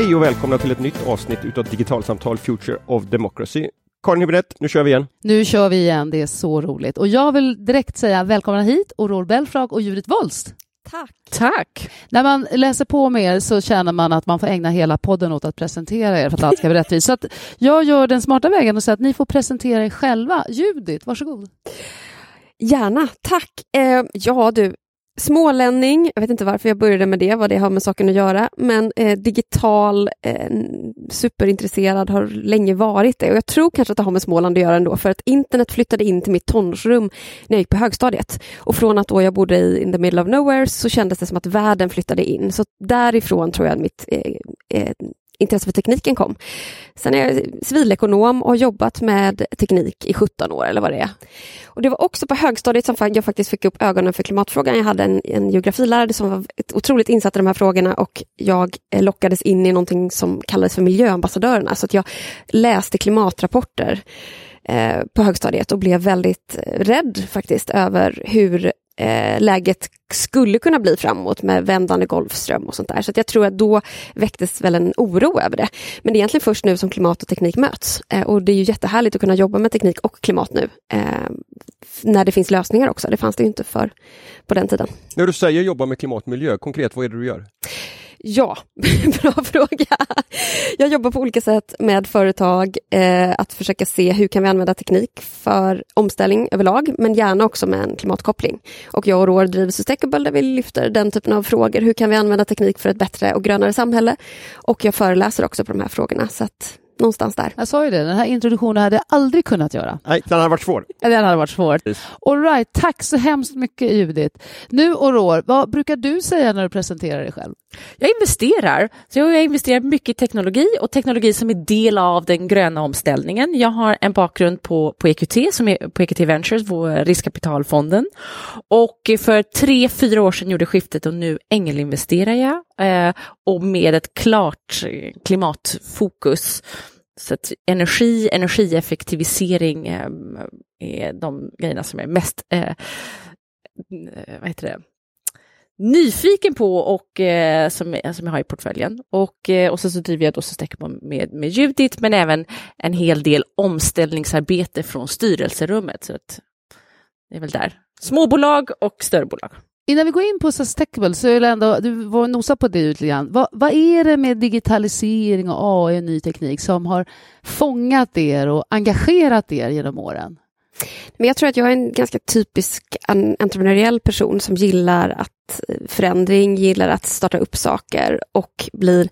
Hej och välkomna till ett nytt avsnitt utav Digitalsamtal Future of Democracy. Karin Hübinette, nu kör vi igen. Nu kör vi igen, det är så roligt. Och jag vill direkt säga välkomna hit, Aurore Belfrage och Judith Wolst. Tack. Tack. När man läser på med er så känner man att man får ägna hela podden åt att presentera er för att allt ska bli rättvist. Så att jag gör den smarta vägen och säger att ni får presentera er själva. Judith, varsågod. Gärna, tack. Eh, ja du, Smålänning, jag vet inte varför jag började med det, vad det har med saken att göra, men eh, digital, eh, superintresserad, har länge varit det. Och jag tror kanske att det har med Småland att göra ändå, för att internet flyttade in till mitt tonårsrum när jag gick på högstadiet. Och från att då jag bodde i in the middle of nowhere så kändes det som att världen flyttade in. Så därifrån tror jag att mitt eh, eh intresse för tekniken kom. Sen är jag civilekonom och har jobbat med teknik i 17 år eller vad det är. Och det var också på högstadiet som jag faktiskt fick upp ögonen för klimatfrågan. Jag hade en, en geografilärare som var otroligt insatt i de här frågorna och jag eh, lockades in i någonting som kallades för miljöambassadörerna. Så att jag läste klimatrapporter eh, på högstadiet och blev väldigt eh, rädd faktiskt över hur eh, läget skulle kunna bli framåt med vändande golfström och sånt där. Så jag tror att då väcktes väl en oro över det. Men det är egentligen först nu som klimat och teknik möts. Eh, och det är ju jättehärligt att kunna jobba med teknik och klimat nu. Eh, när det finns lösningar också. Det fanns det ju inte för på den tiden. När du säger jobba med klimat och miljö, konkret vad är det du gör? Ja, bra fråga. Jag jobbar på olika sätt med företag eh, att försöka se hur kan vi använda teknik för omställning överlag, men gärna också med en klimatkoppling. Och jag och Roar driver Sustainable där vi lyfter den typen av frågor. Hur kan vi använda teknik för ett bättre och grönare samhälle? Och jag föreläser också på de här frågorna. Så att någonstans där. Jag sa ju det, den här introduktionen hade jag aldrig kunnat göra. Nej, den hade varit svår. Den hade varit svår. All right, tack så hemskt mycket Judith. Nu Aurore, vad brukar du säga när du presenterar dig själv? Jag investerar. Så jag investerar mycket i teknologi och teknologi som är del av den gröna omställningen. Jag har en bakgrund på, på EQT, som är på EQT Ventures, vår riskkapitalfonden. Och för tre, fyra år sedan gjorde skiftet och nu ängelinvesterar jag. Eh, och med ett klart klimatfokus. Så att energi, energieffektivisering eh, är de grejerna som jag är mest eh, eh, vad heter det? nyfiken på och eh, som, som jag har i portföljen. Och, eh, och sen så driver jag då Sustainable med, med Judith, men även en hel del omställningsarbete från styrelserummet. Så att, det är väl där. Småbolag och större bolag. Innan vi går in på Sustainable så är det ändå, du var nosa på det lite grann. Vad, vad är det med digitalisering och AI och ny teknik som har fångat er och engagerat er genom åren? Men jag tror att jag är en ganska typisk entreprenöriell person som gillar att eh, förändring, gillar att starta upp saker och blir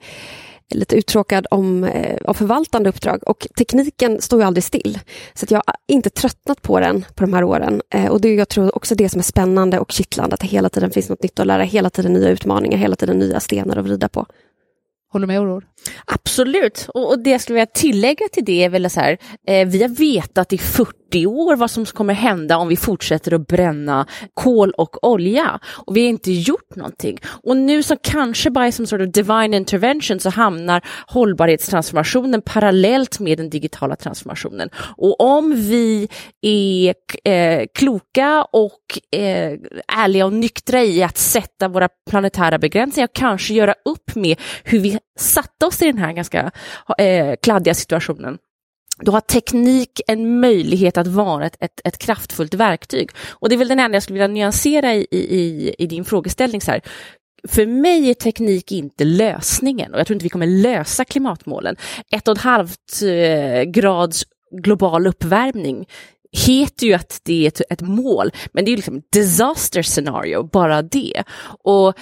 lite uttråkad om, eh, om förvaltande uppdrag och tekniken står ju aldrig still. Så att jag har inte tröttnat på den på de här åren. Eh, och det är jag tror också det som är spännande och kittlande, att det hela tiden finns något nytt att lära, hela tiden nya utmaningar, hela tiden nya stenar att vrida på. Håller du med Aurore? Absolut, och, och det jag skulle vilja tillägga till det är väl så här, eh, vi har vetat i 40 år vad som kommer hända om vi fortsätter att bränna kol och olja och vi har inte gjort någonting. Och nu så kanske by som sort of divine intervention så hamnar hållbarhetstransformationen parallellt med den digitala transformationen. Och om vi är eh, kloka och eh, ärliga och nyktra i att sätta våra planetära begränsningar och kanske göra upp med hur vi satte oss i den här ganska eh, kladdiga situationen då har teknik en möjlighet att vara ett, ett, ett, kraftfullt verktyg. Och det är väl den enda jag skulle vilja nyansera i, i, i din frågeställning. Så här. För mig är teknik inte lösningen och jag tror inte vi kommer lösa klimatmålen. Ett och ett halvt eh, grads global uppvärmning heter ju att det är ett, ett mål, men det är ju liksom disaster scenario, bara det. Och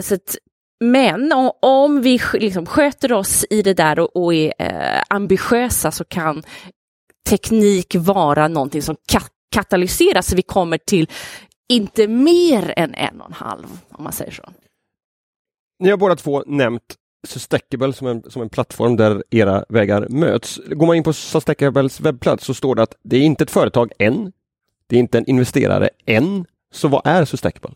så att men om vi liksom sköter oss i det där och, och är eh, ambitiösa så kan teknik vara någonting som ka katalyseras så vi kommer till inte mer än en och en halv, om man säger så. Ni har båda två nämnt Sustackable som en, som en plattform där era vägar möts. Går man in på Sustacables webbplats så står det att det är inte ett företag än. Det är inte en investerare än. Så vad är Sustackable?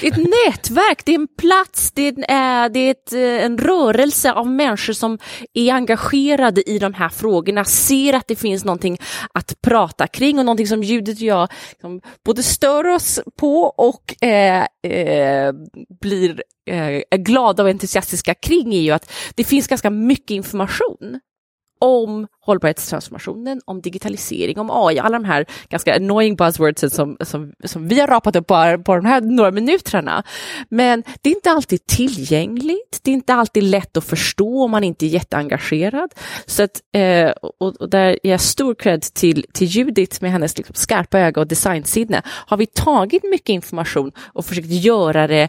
Det är ett nätverk, det är en plats, det är, eh, det är ett, eh, en rörelse av människor som är engagerade i de här frågorna, ser att det finns någonting att prata kring och någonting som Judith och jag liksom, både stör oss på och eh, eh, blir eh, glada och entusiastiska kring är ju att det finns ganska mycket information om hållbarhetstransformationen, om digitalisering, om AI, alla de här ganska annoying buzzwords som, som, som vi har rapat upp på, på de här några minuterna. Men det är inte alltid tillgängligt, det är inte alltid lätt att förstå om man inte är jätteengagerad. Så att, eh, och, och där ger jag stor cred till, till Judith med hennes liksom skarpa öga och designsinne. Har vi tagit mycket information och försökt göra det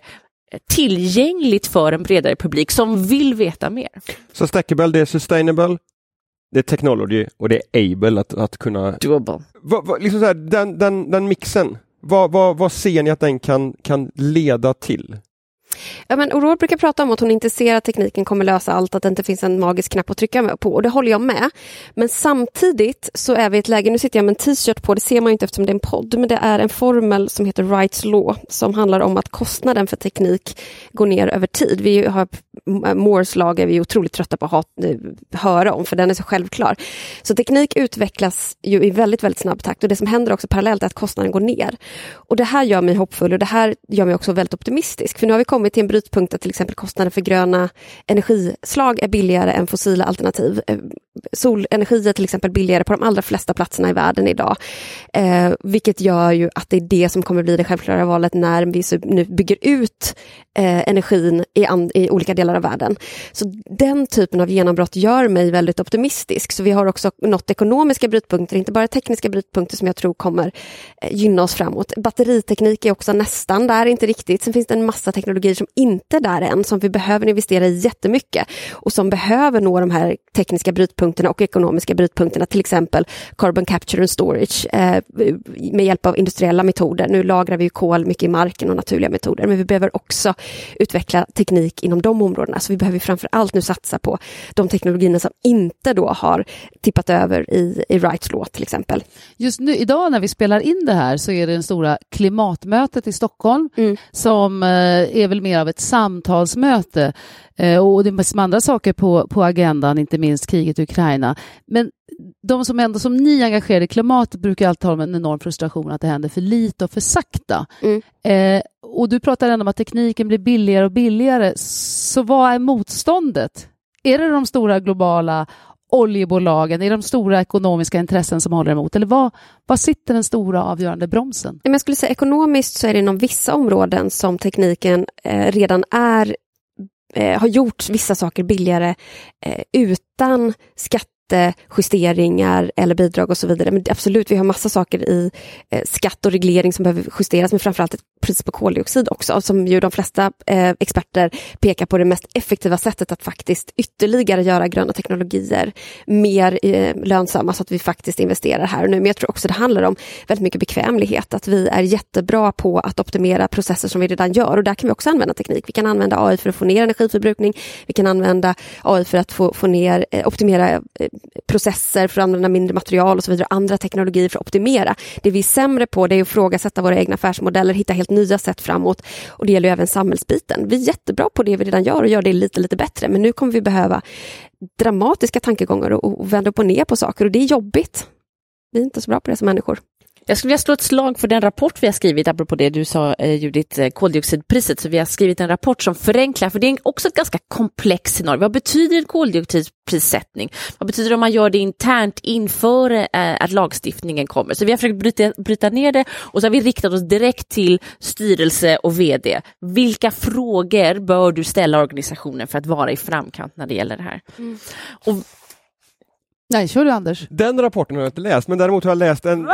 tillgängligt för en bredare publik som vill veta mer. Så Stackable, det är sustainable, det är technology och det är able att, att kunna... Doable. Vad, vad, liksom så här, den, den, den mixen, vad, vad, vad ser ni att den kan, kan leda till? Ja, men Aurore brukar prata om att hon inte ser att tekniken kommer lösa allt, att det inte finns en magisk knapp att trycka på och det håller jag med. Men samtidigt så är vi i ett läge, nu sitter jag med en t-shirt på, det ser man inte eftersom det är en podd, men det är en formel som heter Rights law som handlar om att kostnaden för teknik går ner över tid. Vi har eh, Moores lag är vi otroligt trötta på att ha, eh, höra om för den är så självklar. Så teknik utvecklas ju i väldigt, väldigt snabb takt och det som händer också parallellt är att kostnaden går ner. Och det här gör mig hoppfull och det här gör mig också väldigt optimistisk för nu har vi kommit till en brytpunkt där till exempel kostnaden för gröna energislag är billigare än fossila alternativ. Eh, Solenergi är till exempel billigare på de allra flesta platserna i världen idag. Eh, vilket gör ju att det är det som kommer bli det självklara valet när vi nu bygger ut eh, energin i, i, olika delar av världen. Så den typen av genombrott gör mig väldigt optimistisk. Så vi har också nått ekonomiska brytpunkter, inte bara tekniska brytpunkter som jag tror kommer eh, gynna oss framåt. Batteriteknik är också nästan där, inte riktigt. Sen finns det en massa teknologier som inte är där än, som vi behöver investera i jättemycket och som behöver nå de här tekniska brytpunkterna och ekonomiska brytpunkterna, till exempel carbon capture and storage eh, med hjälp av industriella metoder. Nu lagrar vi kol mycket i marken och naturliga metoder, men vi behöver också utveckla teknik inom de områdena. Så vi behöver framför allt nu satsa på de teknologierna som inte då har tippat över i, i Wrights law till exempel. Just nu idag när vi spelar in det här så är det den stora klimatmötet i Stockholm mm. som eh, är väl mer av ett samtalsmöte eh, och det är massor med andra saker på, på agendan, inte minst kriget i Ukraina. Men de som ändå som ni engagerade i klimatet brukar alltid ha en enorm frustration att det händer för lite och för sakta. Mm. Eh, och du pratar ändå om att tekniken blir billigare och billigare. Så vad är motståndet? Är det de stora globala oljebolagen? Är det de stora ekonomiska intressen som håller emot? Eller vad, vad sitter den stora avgörande bromsen? Jag skulle säga ekonomiskt så är det inom vissa områden som tekniken eh, redan är eh, har gjort vissa saker billigare eh, utan skatt justeringar eller bidrag och så vidare. Men absolut, vi har massa saker i eh, skatt och reglering som behöver justeras, men framförallt ett pris på koldioxid också, som ju de flesta eh, experter pekar på det mest effektiva sättet att faktiskt ytterligare göra gröna teknologier mer eh, lönsamma så att vi faktiskt investerar här och nu. Men jag tror också det handlar om väldigt mycket bekvämlighet, att vi är jättebra på att optimera processer som vi redan gör och där kan vi också använda teknik. Vi kan använda AI för att få ner energiförbrukning, vi kan använda AI för att få, få ner, eh, optimera eh, processer för att använda mindre material och så vidare, andra teknologier för att optimera. Det vi är sämre på det är att ifrågasätta våra egna affärsmodeller, hitta helt nya sätt framåt och det gäller även samhällsbiten. Vi är jättebra på det vi redan gör och gör det lite, lite bättre, men nu kommer vi behöva dramatiska tankegångar och, och vända upp och ner på saker och det är jobbigt. Vi är inte så bra på det som människor. Jag skulle vilja slå ett slag för den rapport vi har skrivit, apropå det du sa eh, Judith, eh, koldioxidpriset. Så vi har skrivit en rapport som förenklar, för det är också ett ganska komplext scenario. Vad betyder en koldioxidprissättning? Vad betyder det om man gör det internt inför eh, att lagstiftningen kommer? Så vi har försökt bryta, bryta ner det och så har vi riktat oss direkt till styrelse och vd. Vilka frågor bör du ställa organisationen för att vara i framkant när det gäller det här? Mm. Och Nej, kör du Anders. Den rapporten har jag inte läst, men däremot har jag läst en...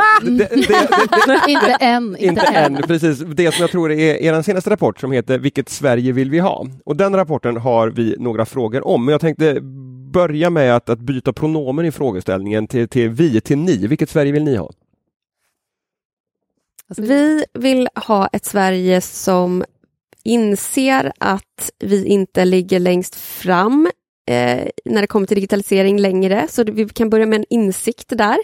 Inte än. Inte, än, precis. Det som jag tror är er senaste rapport som heter Vilket Sverige vill vi ha? Och den rapporten har vi några frågor om, men jag tänkte börja med att, att byta pronomen i frågeställningen till, till vi, till ni. Vilket Sverige vill ni ha? Vi vill ha ett Sverige som inser att vi inte ligger längst fram eh, när det kommer till digitalisering längre, så vi kan börja med en insikt där.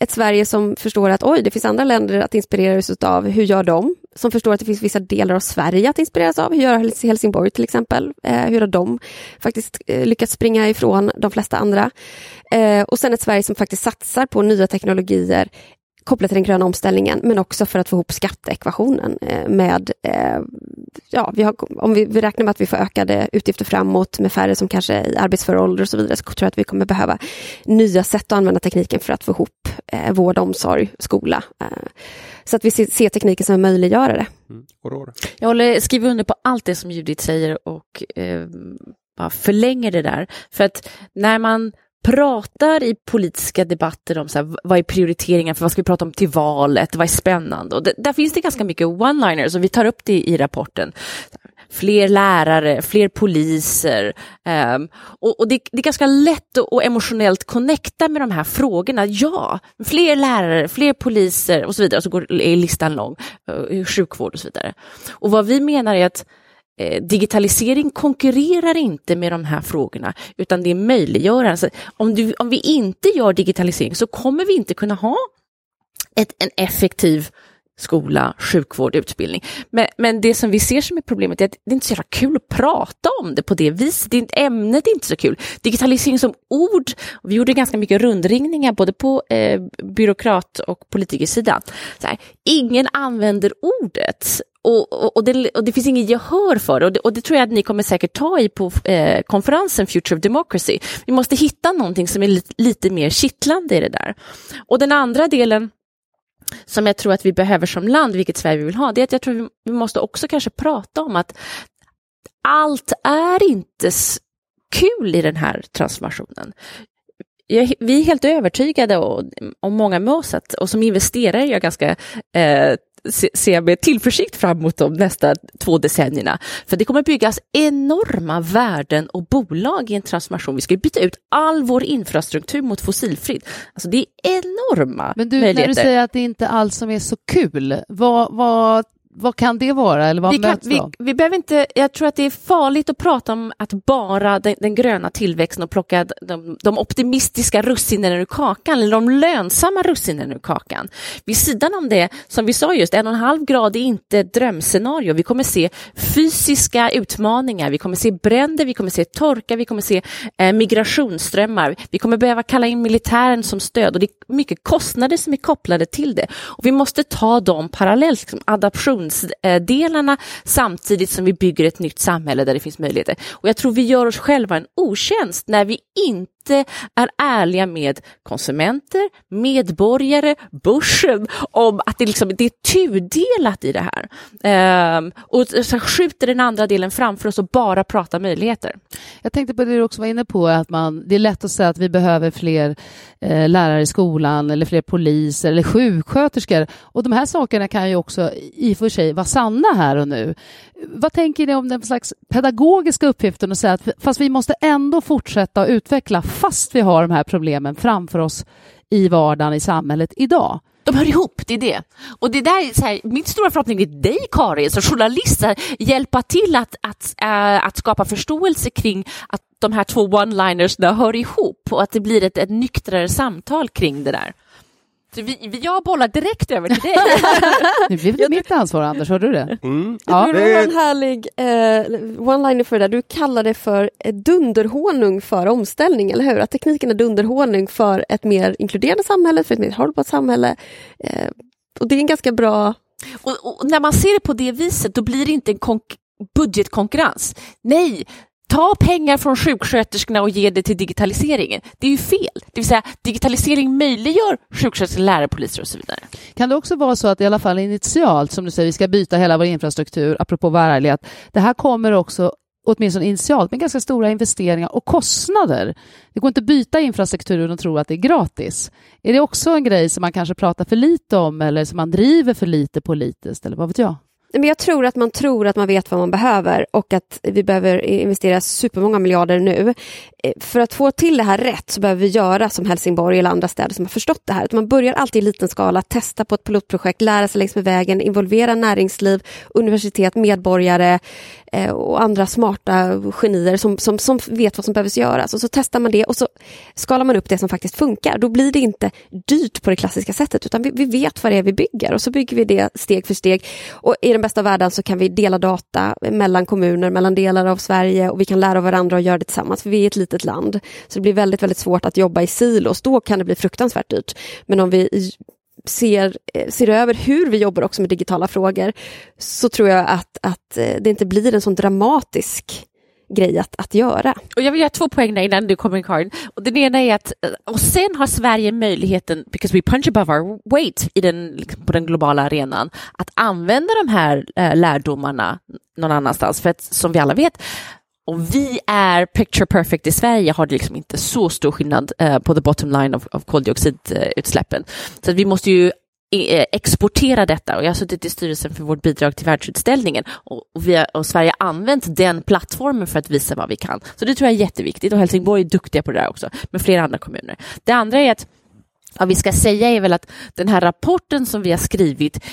Ett Sverige som förstår att oj, det finns andra länder att inspireras av, hur gör de? som förstår att det finns vissa delar av Sverige att inspireras av. Hur gör Helsingborg till exempel? Eh, hur har de faktiskt eh, lyckats springa ifrån de flesta andra? Eh, och sen ett Sverige som faktiskt satsar på nya teknologier kopplat till den gröna omställningen, men också för att få ihop skatteekvationen eh, med, eh, ja, vi har, om vi, vi, räknar med att vi får ökade utgifter framåt med färre som kanske är i arbetsför ålder och så vidare, så tror jag att vi kommer behöva nya sätt att använda tekniken för att få ihop eh, vård, omsorg, skola. så att vi ser, tekniken som en möjliggörare. Mm. Jag håller, skriver under på allt det som Judith säger och eh, bara förlänger det där. För att när man pratar i politiska debatter om så här, vad är prioriteringar för vad ska vi prata om till valet, vad är spännande? Och det, där finns det ganska mycket one-liners och vi tar upp det i rapporten. Fler lärare, fler poliser. Um, och, och det, det, är ganska lätt att emotionellt connecta med de här frågorna. Ja, fler lärare, fler poliser och så vidare. Och så går, är listan lång. Uh, sjukvård och så vidare. Och vad vi menar är att Eh, digitalisering konkurrerar inte med de här frågorna, utan det är möjliggörande. Alltså, om, du, om vi inte gör digitalisering så kommer vi inte kunna ha ett, en effektiv skola, sjukvård, utbildning. Men, men det som vi ser som är problemet är att det är inte så jävla kul att prata om det på det viset. Det är inte, ämnet är inte så kul. Digitalisering som ord, vi gjorde ganska mycket rundringningar både på eh, byråkrat och politikersidan. Så här, ingen använder ordet och, och, och, det, och, det, finns inget gehör för det och, det och det tror jag att ni kommer säkert ta i på eh, konferensen Future of Democracy. Vi måste hitta någonting som är lite, lite mer kittlande i det där. Och den andra delen som jag tror att vi behöver som land, vilket Sverige vill ha, det är att jag tror vi måste också kanske prata om att allt är inte kul i den här transformationen. vi är helt övertygade, och, och många med oss, att, och som investerare är jag ganska eh, ser med tillförsikt fram emot de nästa två decennierna. För det kommer byggas enorma värden och bolag i en transformation. Vi ska byta ut all vår infrastruktur mot fossilfritt. Alltså det är enorma Men du, möjligheter. när du säger att det inte är allt som är så kul, vad, vad vad kan det vara? Eller vad vi, kan, vi, vi, behöver inte, jag tror att det är farligt att prata om att bara den, den gröna tillväxten och plocka de, de, optimistiska russinen ur kakan, eller de lönsamma russinen ur kakan. Vid sidan om det, som vi sa just, en och en halv grad är inte ett drömscenario. Vi kommer se fysiska utmaningar, vi kommer se bränder, vi kommer se torka, vi kommer se eh, migrationsströmmar. Vi kommer behöva kalla in militären som stöd och det är mycket kostnader som är kopplade till det. Och vi måste ta dem parallellt, liksom adaption innovationsdelarna samtidigt som vi bygger ett nytt samhälle där det finns möjligheter. Och jag tror vi gör oss själva en otjänst när vi inte inte är ärliga med konsumenter, medborgare, börsen om att det, liksom, det är tudelat i det här. Ehm, och så skjuter den andra delen framför oss och bara pratar möjligheter. Jag tänkte på det du också var inne på, att man, det är lätt att säga att vi behöver fler eh, lärare i skolan eller fler poliser eller sjuksköterskor. Och de här sakerna kan ju också i och för sig vara sanna här och nu. Vad tänker ni om den slags pedagogiska uppgiften att säga att fast vi måste ändå fortsätta att utveckla fast vi har de här problemen framför oss i vardagen i samhället idag? de hör ihop, det är det. Och det där är så här, min stora förhoppning är dig Karin som journalist, hjälpa till att, att, äh, att skapa förståelse kring att de här två one-linersna hör ihop och att det blir ett, ett nyktrare samtal kring det där. Vi, jag bollar direkt över till dig. nu blir det mitt ansvar, Anders. Hörde du det? Mm. Ja. Det var en härlig eh, one-liner för det där. Du kallar det för dunderhonung för omställning, eller hur? Att tekniken är dunderhonung för ett mer inkluderande samhälle, för ett mer hållbart samhälle. Eh, och det är en ganska bra... Och, och, när man ser det på det viset, då blir det inte en budgetkonkurrens. Nej, ta pengar från sjuksköterskorna och ge det till digitaliseringen. Det är ju fel. Det vill säga, digitalisering möjliggör sjuksköterskor, lärare, poliser och så vidare. Kan det också vara så att i alla fall initialt, som du säger, vi ska byta hela vår infrastruktur, apropå värlighet, det här kommer också åtminstone initialt, med ganska stora investeringar och kostnader. Det går inte att byta infrastrukturen och tro att det är gratis. Är det också en grej som man kanske pratar för lite om eller som man driver för lite politiskt, eller vad vet jag? Men jag tror att man tror att man vet vad man behöver och att vi behöver investera supermånga miljarder nu. Eh, för att få till det här rätt så behöver vi göra som Helsingborg eller andra städer som har förstått det här. man börjar alltid i liten skala, testa på ett pilotprojekt, lära sig längs med vägen, involvera näringsliv, universitet, medborgare eh, och andra smarta genier som, som, som vet vad som behöver göras. Och så testar man det och så skalar man upp det som faktiskt funkar. Då blir det inte dyrt på det klassiska sättet utan vi, vi vet vad det är vi bygger och så bygger vi det steg för steg. Och i den bästa världen så kan vi dela data mellan kommuner, mellan delar av Sverige och vi kan lära av varandra och göra det tillsammans för vi är ett litet land. Så det blir väldigt, väldigt svårt att jobba i silos. Då kan det bli fruktansvärt dyrt. Men om vi ser, eh, ser över hur vi jobbar också med digitala frågor så tror jag att, att eh, det inte blir en sån dramatisk grej att, att göra. Och jag vill göra två poäng där innan du kommer in Karin. Och den ena är att, eh, och sen har Sverige möjligheten, because we punch above our weight i den, liksom, på den globala arenan, att använda de här eh, lärdomarna någon annanstans. För att som vi alla vet, om vi är picture perfect i Sverige har det liksom inte så stor skillnad eh, på the bottom line av, av koldioxidutsläppen. Så vi måste ju eh, exportera detta och jag har suttit i styrelsen för vårt bidrag till världsutställningen och, och, vi har, och Sverige har använt den plattformen för att visa vad vi kan. Så det tror jag är jätteviktigt och Helsingborg är duktiga på det där också, med flera andra kommuner. Det andra är att vad vi ska säga är väl att den här rapporten som vi har skrivit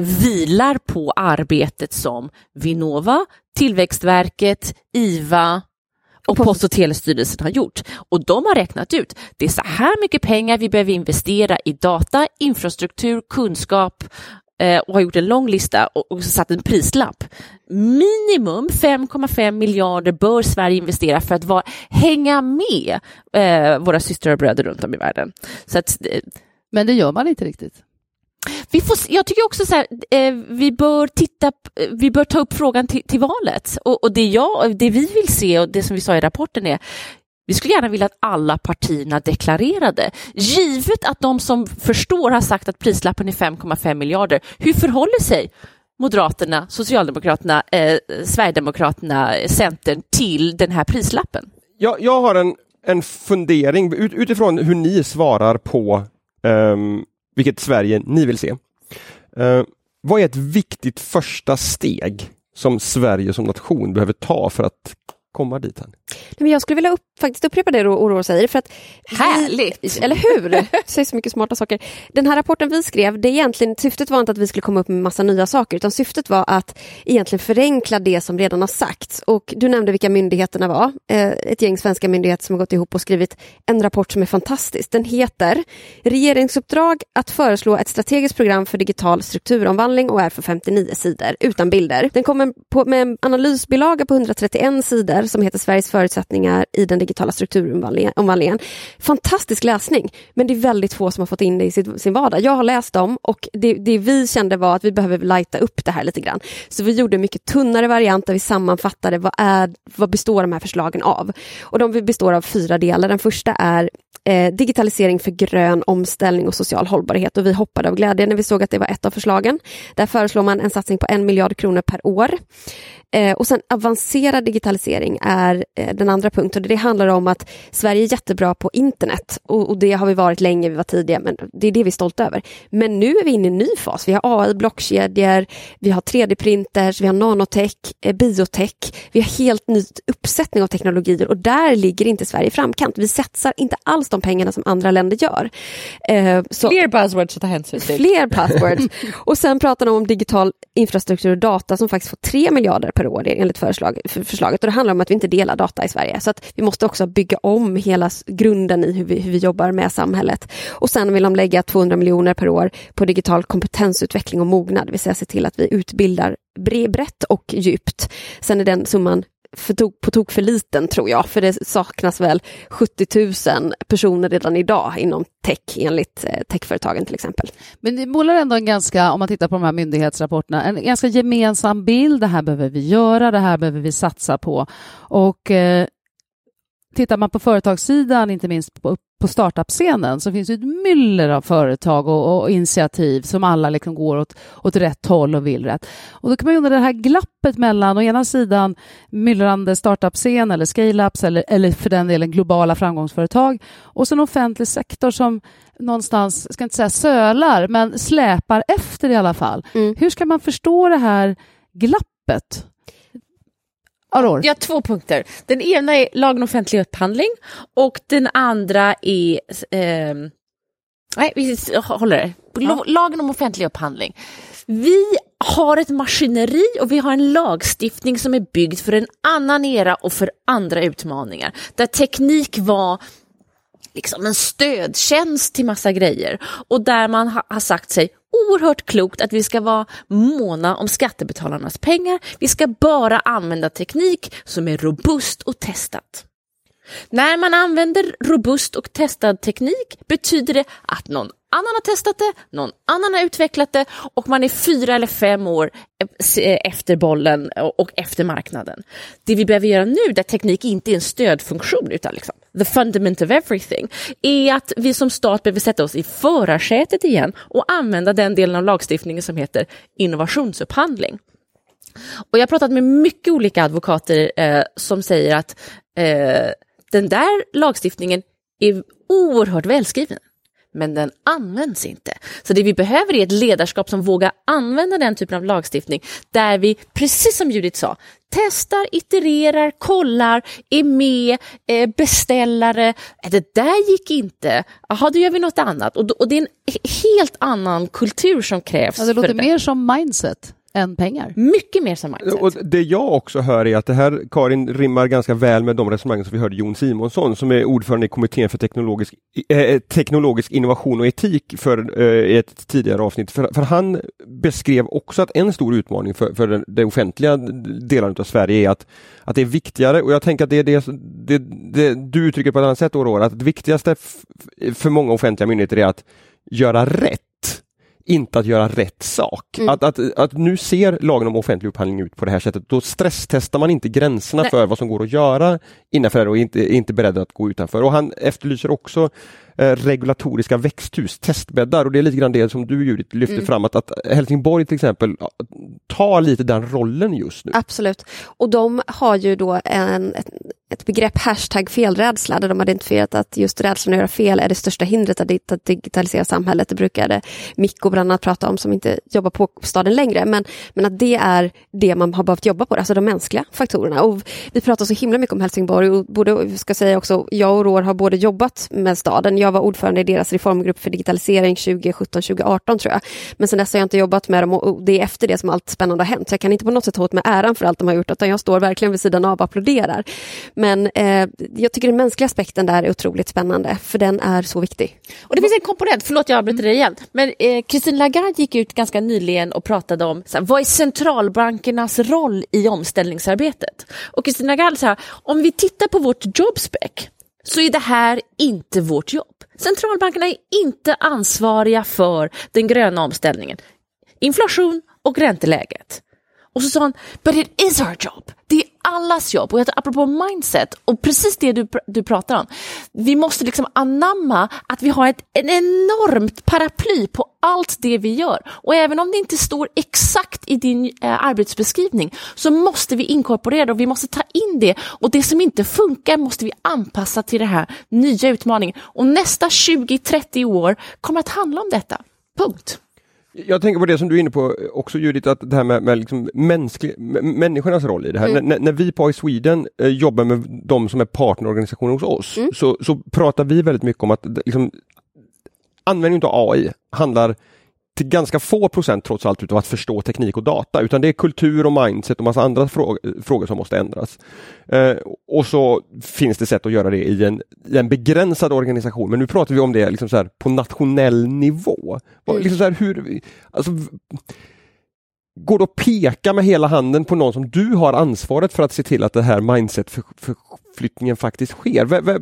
vilar på arbetet som Vinnova, Tillväxtverket, IVA och Post och telestyrelsen har gjort. Och de har räknat ut, det är så här mycket pengar vi behöver investera i data, infrastruktur, kunskap eh, och har gjort en lång lista och, satt en prislapp. Minimum 5,5 miljarder bör Sverige investera för att vara, hänga med eh, våra systrar och bröder runt om i världen. Så att, eh, Men det gör man inte riktigt. Vi får, jag tycker också så här, eh, vi bör titta, eh, vi bör ta upp frågan till, till valet. Och, och, det, jag, det vi vill se och det som vi sa i rapporten är, vi skulle gärna vilja att alla partierna deklarerade. Givet att de som förstår har sagt att prislappen är 5,5 miljarder, hur förhåller sig Moderaterna, Socialdemokraterna, eh, Sverigedemokraterna, Centern till den här prislappen? Jag, jag har en, en fundering ut, utifrån hur ni svarar på um, vilket Sverige ni vill se. Uh, vad är ett viktigt första steg som Sverige som nation behöver ta för att komma dit? Här? Men jag skulle vilja upp, faktiskt upprepa det Oroa säger. För att Härligt! Vi, eller hur? Du säger så mycket smarta saker. Den här rapporten vi skrev, det egentligen, syftet var inte att vi skulle komma upp med massa nya saker utan syftet var att egentligen förenkla det som redan har sagts. Och du nämnde vilka myndigheterna var. Eh, ett gäng svenska myndigheter som har gått ihop och skrivit en rapport som är fantastisk. Den heter Regeringsuppdrag att föreslå ett strategiskt program för digital strukturomvandling och är för 59 sidor utan bilder. Den kommer med en analysbilaga på 131 sidor som heter Sveriges förutsättningar i den digitala strukturomvandlingen. Fantastisk läsning, men det är väldigt få som har fått in det i sin, sin vardag. Jag har läst dem och det, det vi kände var att vi behöver lighta upp det här lite grann. Så vi gjorde en mycket tunnare variant där vi sammanfattade vad, är, vad består de här förslagen av. Och de består av fyra delar. Den första är eh, digitalisering för grön omställning och social hållbarhet och vi hoppade av glädje när vi såg att det var ett av förslagen. Där föreslår man en satsning på en miljard kronor per år. Eh, och sen avancerad digitalisering är den andra punkten. Det handlar om att Sverige är jättebra på internet och, och, det har vi varit länge, vi var tidiga, men det är det vi är stolta över. Men nu är vi inne i en ny fas. Vi har AI, blockkedjor, vi har 3D-printers, vi har nanotech, eh, biotech. Vi har helt ny uppsättning av teknologier och där ligger inte Sverige i framkant. Vi satsar inte alls de pengarna som andra länder gör. Eh, så, fler buzzwords att ta hänsyn till. Fler buzzwords. och sen pratar de om digital infrastruktur och data som faktiskt får 3 miljarder per år enligt förslag, förslaget. Och det handlar om att vi inte delar data i Sverige. Så att vi måste också bygga om hela grunden i hur vi, hur vi jobbar med samhället. Och sen vill de lägga 200 miljoner per år på digital kompetensutveckling och mognad. Det vill säga se till att vi utbildar brett och djupt. Sen är den summan för tok, på tok för liten tror jag, för det saknas väl 70 000 personer redan idag inom tech enligt eh, techföretagen till exempel. Men det målar ändå en ganska, om man tittar på de här myndighetsrapporterna, en ganska gemensam bild. Det här behöver vi göra, det här behöver vi satsa på. Och eh, tittar man på företagssidan, inte minst på, på startup-scenen, så finns det ett myller av företag och, och, initiativ som alla liksom går åt, åt rätt håll och vill rätt. Och då kan man undra det här glappet mellan å ena sidan myllrande startup-scen eller scale-ups eller, eller för den delen globala framgångsföretag och sen offentlig sektor som någonstans, ska inte säga sölar, men släpar efter i alla fall. Mm. Hur ska man förstå det här glappet? Aurora. Jag har två punkter. Den ena är lagen om offentlig upphandling och den andra är... Eh, nej, vi håller det. Ja. Lagen om offentlig upphandling. Vi har ett maskineri och vi har en lagstiftning som är byggd för en annan era och för andra utmaningar. Där teknik var liksom en stödtjänst till massa grejer och där man ha, har sagt sig oerhört klokt att vi ska vara måna om skattebetalarnas pengar. Vi ska bara använda teknik som är robust och testat. När man använder robust och testad teknik betyder det att någon annan har testat det, någon annan har utvecklat det och man är fyra eller fem år eh, efter bollen och efter marknaden. Det vi behöver göra nu, där teknik inte är en stödfunktion utan liksom the fundament of everything, är att vi som stat behöver sätta oss i förarsätet igen och använda den delen av lagstiftningen som heter innovationsupphandling. Och jag har pratat med mycket olika advokater eh, som säger att eh, den där lagstiftningen är oerhört välskriven men den används inte. Så det vi behöver är ett ledarskap som vågar använda den typen av lagstiftning där vi, precis som Judith sa, testar, itererar, kollar, är med, eh, beställare. Det där gick inte. Jaha, då gör vi något annat. Och, och det är en helt annan kultur som krävs. Ja, det låter mer som mindset än pengar. Mycket mer som mindset. Och det jag också hör är att det här, Karin, rimmar ganska väl med de resonemang som vi hörde Jon Simonsson som är ordförande i kommittén för teknologisk, eh, teknologisk innovation och etik för eh, ett tidigare avsnitt. För, för, han beskrev också att en stor utmaning för, för den, den offentliga delen av Sverige är att, att det är viktigare, och jag tänker att det är det, det, det du uttrycker på ett annat sätt, Aurora, att det viktigaste för många offentliga myndigheter är att göra rätt inte att göra rätt sak. Mm. Att, att, att nu ser lagen om offentlig upphandling ut på det här sättet, då stresstestar man inte gränserna Nej. för vad som går att göra innanför och inte, inte beredd att gå utanför. Och han efterlyser också Eh, regulatoriska växthus, testbäddar och det är lite grann det som du Judith lyfter mm. fram att, att Helsingborg till exempel tar lite den rollen just nu. Absolut, och de har ju då en, ett, ett begrepp hashtag felrädsla där de har identifierat att just rädslan att göra fel är det största hindret att digitalisera samhället. Det brukade Mikko bland annat prata om som inte jobbar på staden längre men, men att det är det man har behövt jobba på, alltså de mänskliga faktorerna. Och vi pratar så himla mycket om Helsingborg och både, ska säga också, jag och Rår har både jobbat med staden jag var ordförande i deras reformgrupp för digitalisering 2017-2018 tror jag. Men sen dess har jag inte jobbat med dem och det är efter det som allt spännande har hänt. Så jag kan inte på något sätt ta åt mig äran för allt de har gjort utan jag står verkligen vid sidan av och applåderar. Men eh, jag tycker den mänskliga aspekten där är otroligt spännande för den är så viktig. Och det finns en komponent, förlåt jag avbryter dig igen, men eh, Christine Lagarde gick ut ganska nyligen och pratade om så här, vad är centralbankernas roll i omställningsarbetet? Och Christine Lagarde sa, om vi tittar på vårt jobbspec så är det här inte vårt jobb. Centralbankerna är inte ansvariga för den gröna omställningen. Inflation och ränteläget. Och så sa han, but it is our job. Det är allas jobb. Och jag, apropå mindset och precis det du, du pratar om. Vi måste liksom anamma att vi har ett en enormt paraply på allt det vi gör. Och även om det inte står exakt i din eh, arbetsbeskrivning så måste vi inkorporera det och vi måste ta in det. Och det som inte funkar måste vi anpassa till den här nya utmaningen. Och nästa 20-30 år kommer att handla om detta. Punkt. Jag tänker på det som du är inne på också Judith, att det här med, med liksom mänsklig, människornas roll i det här. Mm. När, när, vi på i Sweden eh, jobbar med de som är partnerorganisationer hos oss, mm. så, så pratar vi väldigt mycket om att liksom, användningen av AI handlar till ganska få procent trots allt utav att förstå teknik och data, utan det är kultur och mindset och massa andra frågor, frågor som måste ändras. Eh, och så finns det sätt att göra det i en, i en begränsad organisation, men nu pratar vi om det liksom så här, på nationell nivå. Mm. Liksom så här, hur, alltså, Går det att peka med hela handen på någon som du har ansvaret för att se till att det här mindset-förflyttningen faktiskt sker? V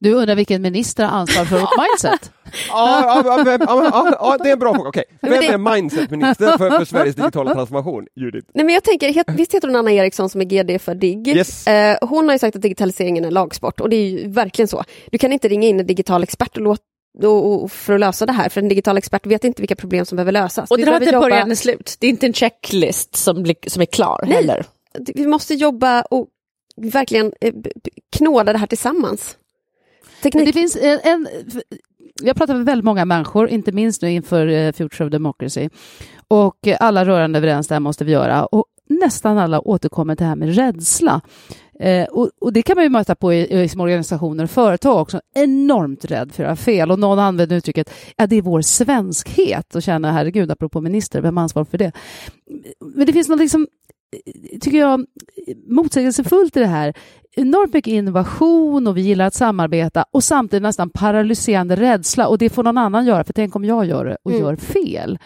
du undrar vilken minister har ansvar för vårt mindset? ja, ja, ja, ja, det är en bra fråga. Okay. Vem är mindsetminister för, för Sveriges digitala transformation? Judith? Nej, men jag tänker, visst heter hon Anna Eriksson som är GD för DIGG? Yes. Eh, hon har ju sagt att digitaliseringen är lagsport och det är ju verkligen så. Du kan inte ringa in en digital expert och låta och, för att lösa det här, för en digital expert vet inte vilka problem som behöver lösas. Och det har inte jobba... början är slut, det är inte en checklist som, blir, som är klar Nej. heller. Vi måste jobba och verkligen eh, knåda det här tillsammans. Teknik. Det finns en, en jag pratar med väldigt många människor, inte minst nu inför eh, Future of Democracy. Och alla rörande överens, det här måste vi göra. Och nästan alla återkommer till det här med rädsla. Eh, och, och, det kan man ju möta på i, i små organisationer och företag också. Enormt rädd för att göra fel och någon använder uttrycket att det är vår svenskhet och känna herregud, apropå minister, vem har ansvar för det? Men det finns något liksom eh, tycker jag, motsägelsefullt i det här. Enormt mycket innovation och vi gillar att samarbeta och samtidigt nästan paralyserande rädsla och det får någon annan göra för tänk om jag gör det och mm. gör fel.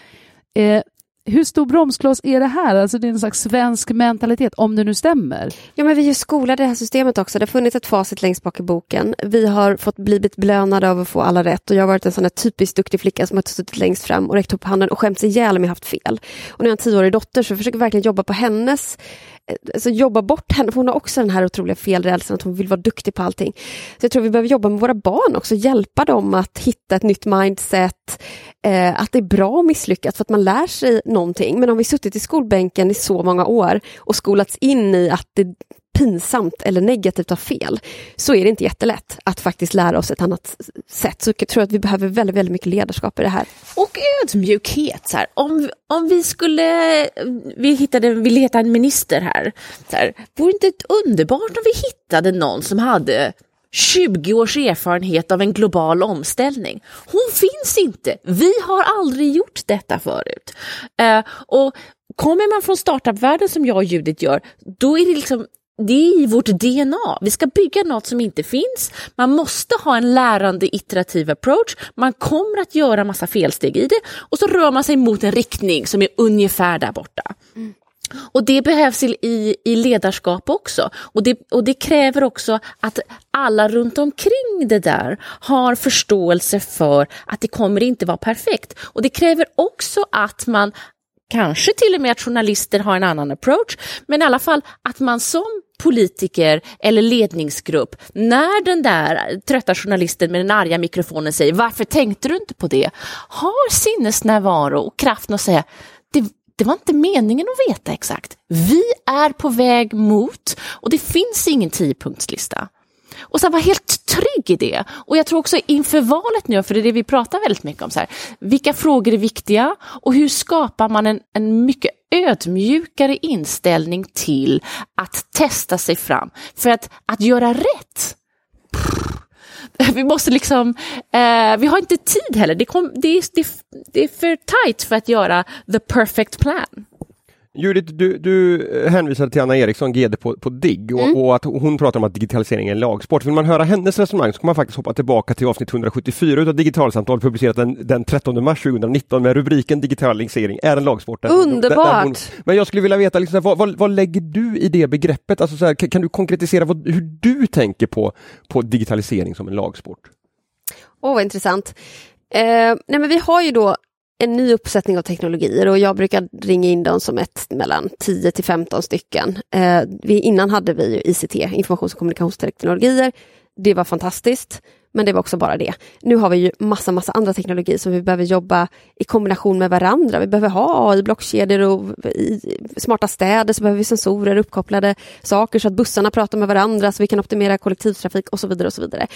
Eh, hur stor bromskloss är det här? Alltså det är en slags svensk mentalitet, om det nu stämmer. Ja, men vi är ju skolade i det här systemet också. Det har funnits ett facit längst bak i boken. Vi har fått blivit belönade av att få alla rätt och jag har varit en sån här typiskt duktig flicka som har suttit längst fram och räckt upp handen och skämts ihjäl om jag haft fel. Och nu har jag en tioårig dotter så jag försöker verkligen jobba på hennes alltså jobba bort henne, för hon har också den här otroliga felrädslan att hon vill vara duktig på allting. Så jag tror vi behöver jobba med våra barn också, hjälpa dem att hitta ett nytt mindset, eh, att det är bra att misslyckas för att man lär sig någonting. Men om vi suttit i skolbänken i så många år och skolats in i att det pinsamt eller negativt har fel, så är det inte jättelätt att faktiskt lära oss ett annat sätt. Så jag tror att vi behöver väldigt, väldigt mycket ledarskap i det här. Och ödmjukhet. Så här. Om, om vi skulle vi hittade, ville hitta en minister här, så här, vore det inte underbart om vi hittade någon som hade 20 års erfarenhet av en global omställning. Hon finns inte. Vi har aldrig gjort detta förut. Uh, och Kommer man från startupvärlden som jag och Judith gör, då är det liksom det är i vårt DNA. Vi ska bygga något som inte finns. Man måste ha en lärande iterativ approach. Man kommer att göra massa felsteg i det och så rör man sig mot en riktning som är ungefär där borta. Mm. Och det behövs i, i ledarskap också. Och det, och det kräver också att alla runt omkring det där har förståelse för att det kommer inte vara perfekt. Och det kräver också att man Kanske till och med att journalister har en annan approach, men i alla fall att man som politiker eller ledningsgrupp, när den där trötta journalisten med den arga mikrofonen säger varför tänkte du inte på det? Har sinnesnärvaro och kraften att säga det, det var inte meningen att veta exakt. Vi är på väg mot och det finns ingen tiopunktslista. Och sen vara helt trygg i det. Och jag tror också inför valet nu, för det är det vi pratar väldigt mycket om, så här, vilka frågor är viktiga och hur skapar man en, en mycket ödmjukare inställning till att testa sig fram. För att, att göra rätt, vi måste liksom, eh, vi har inte tid heller. Det, kom, det, det, det är för tight för att göra the perfect plan. Judith, du, du hänvisade till Anna Eriksson, GD på, på DIGG och, mm. och, att hon pratar om att digitalisering är en lagsport. Vill man höra hennes resonemang så kan man faktiskt hoppa tillbaka till avsnitt 174 av Digitalsamtal publicerat den, den 13 mars 2019 med rubriken Digitalisering är en lagsport. Underbart! Hon, men jag skulle vilja veta, liksom, vad, vad, vad, lägger du i det begreppet? Alltså, så här, kan, kan, du konkretisera vad, hur du tänker på, på digitalisering som en lagsport? Åh, oh, vad intressant. Eh, nej men vi har ju då en ny uppsättning av teknologier och jag brukar ringa in dem som ett mellan 10 till 15 stycken. Eh, vi, innan hade vi ICT, informations och kommunikationsteknologier. Det var fantastiskt. Men det var också bara det. Nu har vi ju massa, massa andra teknologi som vi behöver jobba i kombination med varandra. Vi behöver ha AI, blockkedjor och i smarta städer så behöver vi sensorer, uppkopplade saker så att bussarna pratar med varandra så vi kan optimera kollektivtrafik och så vidare. och Så vidare.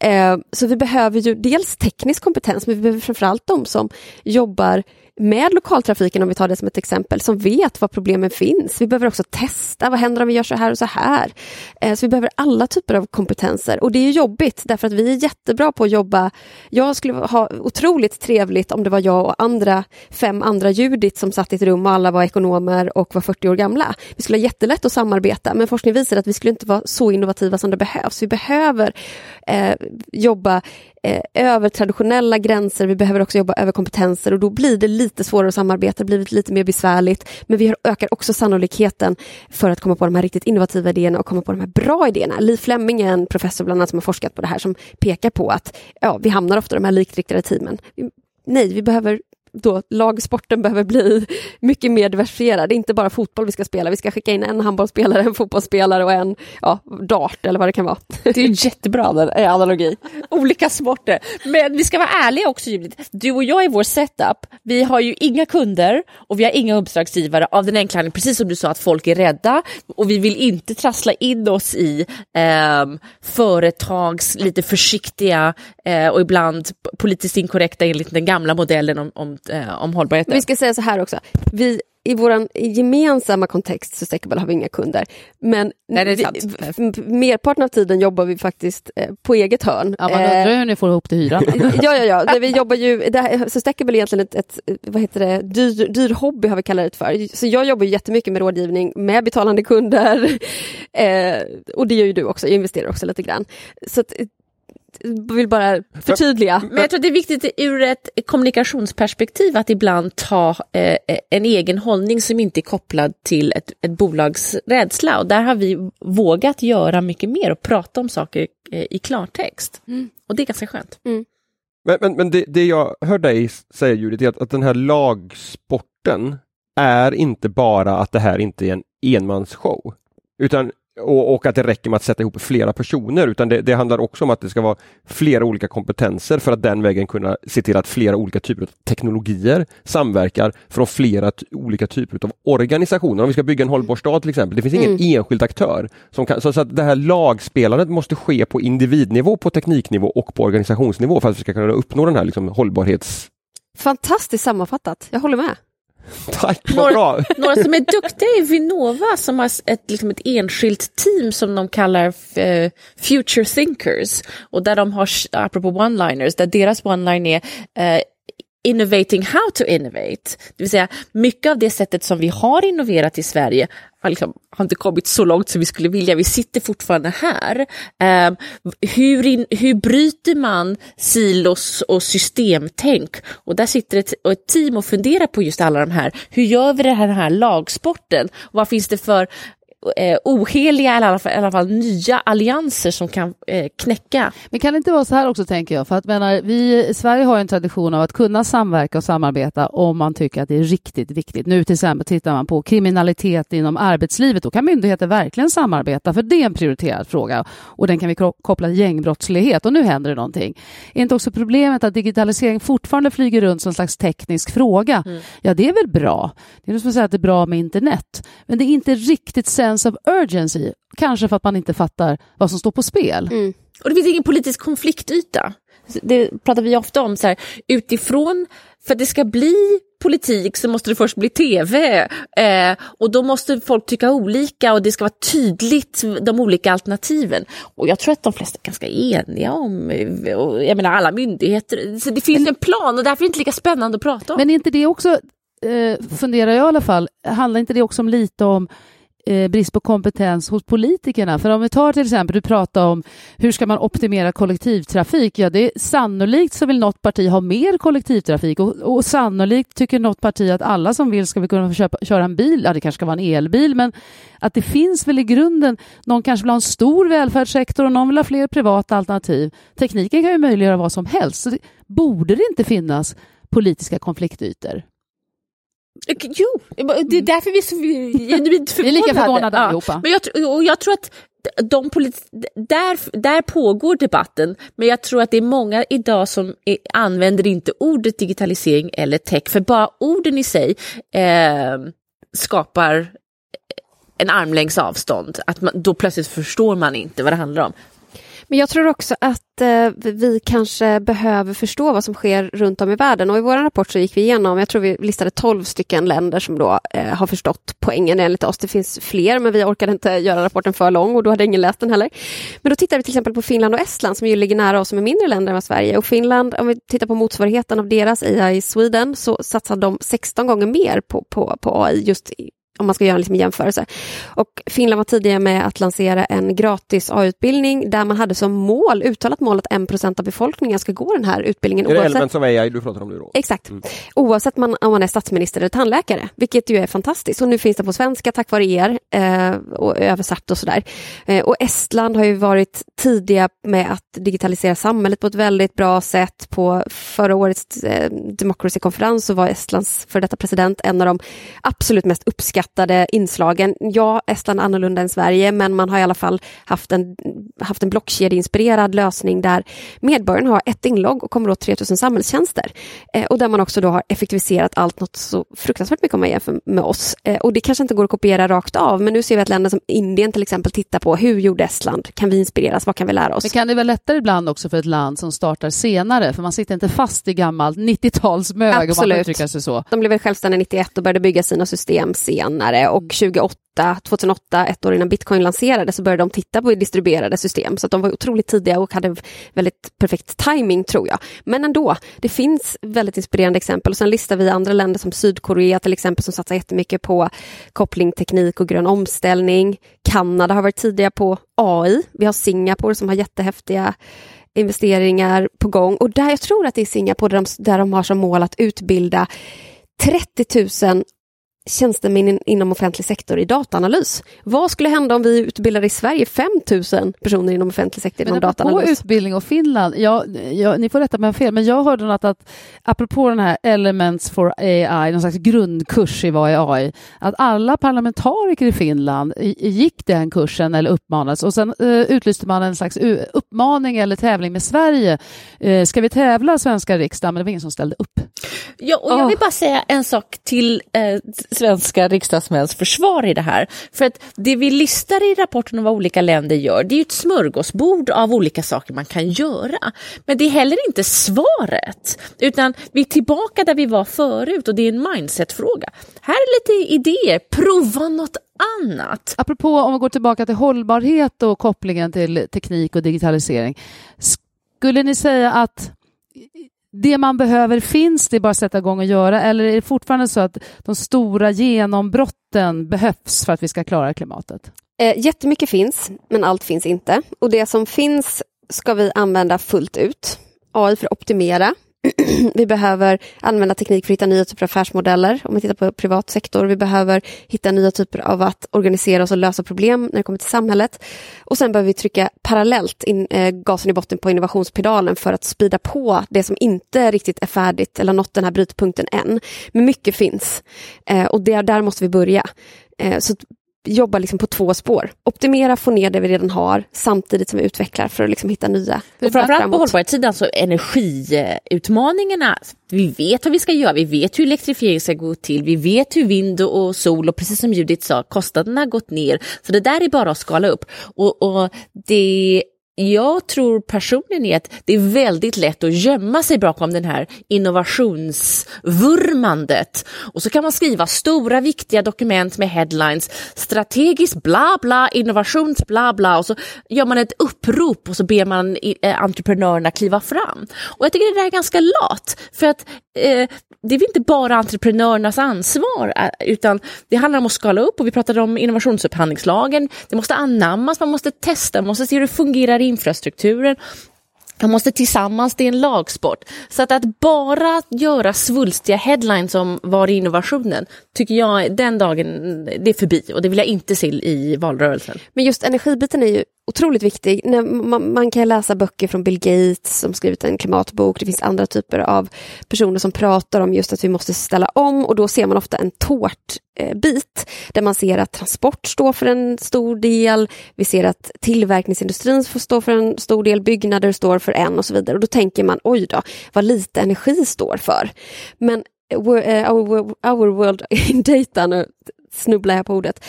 Eh, så vi behöver ju dels teknisk kompetens men vi behöver framförallt de som jobbar med lokaltrafiken, om vi tar det som ett exempel, som vet var problemen finns. Vi behöver också testa, vad händer om vi gör så här och så här? Eh, så vi behöver alla typer av kompetenser och det är jobbigt därför att vi är jättebra på att jobba. Jag skulle ha otroligt trevligt om det var jag och andra, fem andra Judit som satt i ett rum och alla var ekonomer och var 40 år gamla. Vi skulle ha jättelätt att samarbeta men forskning visar att vi skulle inte vara så innovativa som det behövs. Vi behöver eh, jobba eh, över traditionella gränser, vi behöver också jobba över kompetenser och då blir det lite svårare att samarbeta, det blir lite mer besvärligt. Men vi ökar också sannolikheten för att komma på de här riktigt innovativa idéerna och komma på de här bra idéerna. Li Fleming är en professor bland annat som har forskat på det här som pekar på att ja, vi hamnar ofta i de här likriktade teamen. Nej, vi behöver då lagsporten behöver bli mycket mer diversifierad. Det är inte bara fotboll vi ska spela, vi ska skicka in en handbollsspelare, en fotbollsspelare och en ja, dart eller vad det kan vara. Det är jättebra analogi. Olika sporter. Men vi ska vara ärliga också Judith. Du och jag i vår setup, vi har ju inga kunder och vi har inga uppdragsgivare av den enkla anledningen, precis som du sa, att folk är rädda och vi vill inte trassla in oss i eh, företags lite försiktiga eh, och ibland politiskt inkorrekta enligt den gamla modellen om, om eh, om hållbarheten. Vi ska säga så här också. Vi i vår gemensamma kontext så Stackable har vi inga kunder. Men Nej, vi, merparten av tiden jobbar vi faktiskt eh, på eget hörn. Ja, man undrar hur ni får ihop till hyran. ja, ja, ja. Det, vi jobbar ju, det, så Stackable är egentligen ett, ett, vad heter det, dyr, dyr hobby har vi kallat det för. Så jag jobbar jättemycket med rådgivning med betalande kunder. Eh, och det gör ju du också, jag investerar också lite grann. Så att, vill bara förtydliga. Men jag tror det är viktigt ur ett kommunikationsperspektiv att ibland ta eh, en egen hållning som inte är kopplad till ett, ett bolags rädsla. Och där har vi vågat göra mycket mer och prata om saker eh, i klartext. Mm. Och det är ganska skönt. Mm. Men, men, men det, det, jag hör dig säga Judith, är att, att den här lagsporten är inte bara att det här inte är en enmansshow. Utan och, och, att det räcker med att sätta ihop flera personer utan det, det, handlar också om att det ska vara flera olika kompetenser för att den vägen kunna se till att flera olika typer av teknologier samverkar från flera olika typer av organisationer. Om vi ska bygga en hållbar stad till exempel, det finns ingen mm. enskild aktör. Som kan, så, så att det här lagspelandet måste ske på individnivå, på tekniknivå och på organisationsnivå för att vi ska kunna uppnå den här liksom, hållbarhets... Fantastiskt sammanfattat, jag håller med. Tack, bra! Några som är duktiga är Vinnova som har ett, liksom ett enskilt team som de kallar uh, Future Thinkers. Och där de har, apropå one-liners, där deras one-line är uh, innovating how to innovate. Det vill säga mycket av det sättet som vi har innoverat i Sverige har, liksom, har inte kommit så långt som vi skulle vilja. Vi sitter fortfarande här. Um, hur, in, hur bryter man silos och systemtänk? Och där sitter ett, ett team och funderar på just alla de här. Hur gör vi den här, den här lagsporten? vad finns det för eh, oheliga eller i alla, fall, i alla fall nya allianser som kan eh, knäcka. Men kan det inte vara så här också tänker jag, för att menar, vi i Sverige har en tradition av att kunna samverka och samarbeta om man tycker att det är riktigt viktigt. Nu till exempel tittar man på kriminalitet inom arbetslivet, då kan myndigheter verkligen samarbeta för det är en prioriterad fråga och den kan vi koppla till gängbrottslighet och nu händer det någonting. Är inte också problemet att digitalisering fortfarande flyger runt som en slags teknisk fråga? Mm. Ja, det är väl bra. Det är som att säga att det är bra med internet, men det är inte riktigt sen sense of urgency. Kanske för att man inte fattar vad som står på spel. Mm. Och det finns ingen politisk konfliktyta. Det pratar vi ofta om, så här, utifrån, för att det ska bli politik så måste det först bli tv. Eh, och då måste folk tycka olika och det ska vara tydligt, de olika alternativen. Och jag tror att de flesta är ganska eniga om, jag menar alla myndigheter, så det finns men, en plan och därför är det inte lika spännande att prata om. Men är inte det också, eh, funderar jag i alla fall, handlar inte det också om lite om eh, brist på kompetens hos politikerna. För om vi tar till exempel, du pratar om hur ska man optimera kollektivtrafik? Ja, det är sannolikt så vill något parti ha mer kollektivtrafik och, och sannolikt tycker något parti att alla som vill ska vi kunna få köpa, köra en bil. Ja, det kanske ska vara en elbil, men att det finns väl i grunden, någon kanske vill ha en stor välfärdssektor och någon vill ha fler privata alternativ. Tekniken kan ju möjliggöra vad som helst, så det, borde det inte finnas politiska konfliktytor? Jo, det är därför vi är så genuint förvånade. Vi är lika förvånade ja. allihopa. Men jag, och jag tror att de där, där pågår debatten, men jag tror att det är många idag som är, använder inte ordet digitalisering eller tech, för bara orden i sig eh, skapar en armlängds avstånd. Att man, då plötsligt förstår man inte vad det handlar om. Men jag tror också att eh, vi kanske behöver förstå vad som sker runt om i världen. Och i vår rapport så gick vi igenom, jag tror vi listade 12 stycken länder som då eh, har förstått poängen enligt oss. Det finns fler, men vi orkade inte göra rapporten för lång och då hade ingen läst den heller. Men då tittar vi till exempel på Finland och Estland som ju ligger nära oss som är mindre länder än Sverige. Och Finland, om vi tittar på motsvarigheten av deras AI Sweden, så satsar de 16 gånger mer på, på, på AI just om man ska göra liksom en jämförelse. Och Finland var tidigare med att lansera en gratis A-utbildning där man hade som mål, uttalat mål att 1% av befolkningen ska gå den här utbildningen. Är det Elements of AI du pratar om nu då? Exakt. Mm. Oavsett man, om man är statsminister eller tandläkare, vilket ju är fantastiskt. Och nu finns det på svenska tack vare er eh, och översatt och sådär. Eh, och Estland har ju varit tidiga med att digitalisera samhället på ett väldigt bra sätt. På förra årets eh, Democracy-konferens så var Estlands för detta president en av de absolut mest uppskattade uppskattade inslagen. Ja, Estland är annorlunda än Sverige, men man har i alla fall haft en, haft en blockkedjeinspirerad lösning där medborgaren har ett inlogg och kommer åt 3000 samhällstjänster. Eh, och där man också då har effektiviserat allt något så fruktansvärt mycket om man jämför med oss. Eh, och det kanske inte går att kopiera rakt av, men nu ser vi att länder som Indien till exempel tittar på hur gjorde Estland? Kan vi inspireras? Vad kan vi lära oss? Men kan det vara lättare ibland också för ett land som startar senare, för man sitter inte fast i gammalt 90-talsmög om man får uttrycka sig så. De blev väl självständiga 91 och började bygga sina system senare och 2008 2008, ett år innan bitcoin lanserades, så började de titta på distribuerade system. Så de var otroligt tidiga och hade väldigt perfekt timing tror jag. Men ändå, det finns väldigt inspirerande exempel. Och sen listar vi andra länder som Sydkorea till exempel som satsar jättemycket på koppling, teknik och grön omställning. Kanada har varit tidiga på AI. Vi har Singapore som har jättehäftiga investeringar på gång. Och där jag tror att det är Singapore där de, där de har som mål att utbilda 30 000 tjänstemän inom offentlig sektor i dataanalys. Vad skulle hända om vi utbildade i Sverige 5 000 personer inom offentlig sektor inom dataanalys? Apropå utbildning och Finland, ja, ja, ni får rätta mig om fel, men jag hörde något att apropå den här Elements for AI, någon slags grundkurs i vad är AI, att alla parlamentariker i Finland gick den kursen eller uppmanades och sen uh, utlyste man en slags uppmaning eller tävling med Sverige. Uh, ska vi tävla svenska riksdagen? Men det var ingen som ställde upp. Ja, och jag vill bara säga en sak till uh, svenska riksdagsmäns försvar i det här. För att det vi listar i rapporten om vad olika länder gör, det är ju ett smörgåsbord av olika saker man kan göra. Men det är heller inte svaret, utan vi är tillbaka där vi var förut och det är en mindsetfråga. Här är lite idéer, prova något annat. Apropå om vi går tillbaka till hållbarhet och kopplingen till teknik och digitalisering. Skulle ni säga att det man behöver finns, det är bara att sätta igång och göra? Eller är det fortfarande så att de stora genombrotten behövs för att vi ska klara klimatet? Eh, jättemycket finns, men allt finns inte. Och det som finns ska vi använda fullt ut. AI för att optimera, vi behöver använda teknik för att hitta nya typer av affärsmodeller, om vi tittar på privat sektor. Vi behöver hitta nya typer av att organisera oss och lösa problem när det kommer till samhället. Och sen behöver vi trycka parallellt in, eh, gasen i botten på innovationspedalen för att spida på det som inte riktigt är färdigt eller nått den här brytpunkten än. Men mycket finns eh, och det, där måste vi börja. Eh, så jobba liksom på två spår. Optimera, få ner det vi redan har samtidigt som vi utvecklar för att liksom hitta nya. Framförallt på hållbarhetssidan, så energiutmaningarna. Vi vet vad vi ska göra, vi vet hur elektrifiering ska gå till, vi vet hur vind och sol och precis som Judith sa, kostnaderna har gått ner. Så det där är bara att skala upp. Och, och det jag tror personligen att det är väldigt lätt att gömma sig bakom den här innovationsvurmandet. Och så kan man skriva stora viktiga dokument med headlines, strategiskt bla bla, innovations bla bla och så gör man ett upprop och så ber man eh, entreprenörerna kliva fram. Och jag tycker det där är ganska lat, för att eh, det är inte bara entreprenörernas ansvar, eh, utan det handlar om att skala upp och vi pratade om innovationsupphandlingslagen. Det måste anammas, man måste testa, man måste se hur det fungerar infrastrukturen. De måste tillsammans, det är en lagsport. Så att, att bara göra svulstiga headlines om var innovationen, tycker jag den dagen, det är förbi och det vill jag inte se i valrörelsen. Men just energibiten är ju otroligt viktig. Man, man, kan läsa böcker från Bill Gates som skrivit en klimatbok. Det finns andra typer av personer som pratar om just att vi måste ställa om och då ser man ofta en tårtbit eh, där man ser att transport står för en stor del. Vi ser att tillverkningsindustrin får stå för en stor del, byggnader står för en och så vidare. Och då tänker man oj då, vad lite energi står för. Men eh, eh, Our, our World in Data, nu snubblar jag på ordet,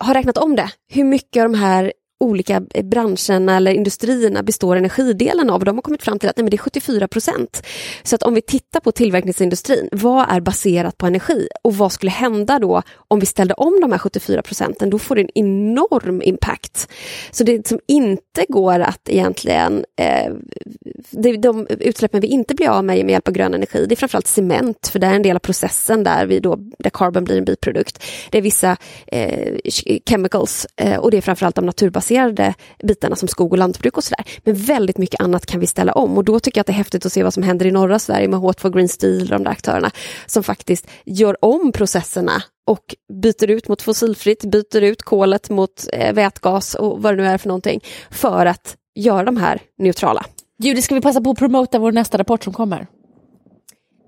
har räknat om det. Hur mycket av de här olika eh, branscherna eller industrierna består energidelen av. De har kommit fram till att nej, men det är 74 procent. Så att om vi tittar på tillverkningsindustrin, vad är baserat på energi och vad skulle hända då om vi ställde om de här 74 procenten? Då får det en enorm impact. Så det som inte går att egentligen, eh, det, de utsläppen vi inte blir av med med hjälp av grön energi, det är framförallt cement, för det är en del av processen där, vi då, där carbon blir en biprodukt. Det är vissa eh, chemicals eh, och det är framförallt de naturbaserade landbaserade bitarna som skog och lantbruk och sådär. Men väldigt mycket annat kan vi ställa om och då tycker jag att det är häftigt att se vad som händer i norra Sverige med H2 Green Steel och de där aktörerna som faktiskt gör om processerna och byter ut mot fossilfritt, byter ut kolet mot eh, vätgas och vad det nu är för någonting för att göra de här neutrala. Judy, ska vi passa på att promota vår nästa rapport som kommer?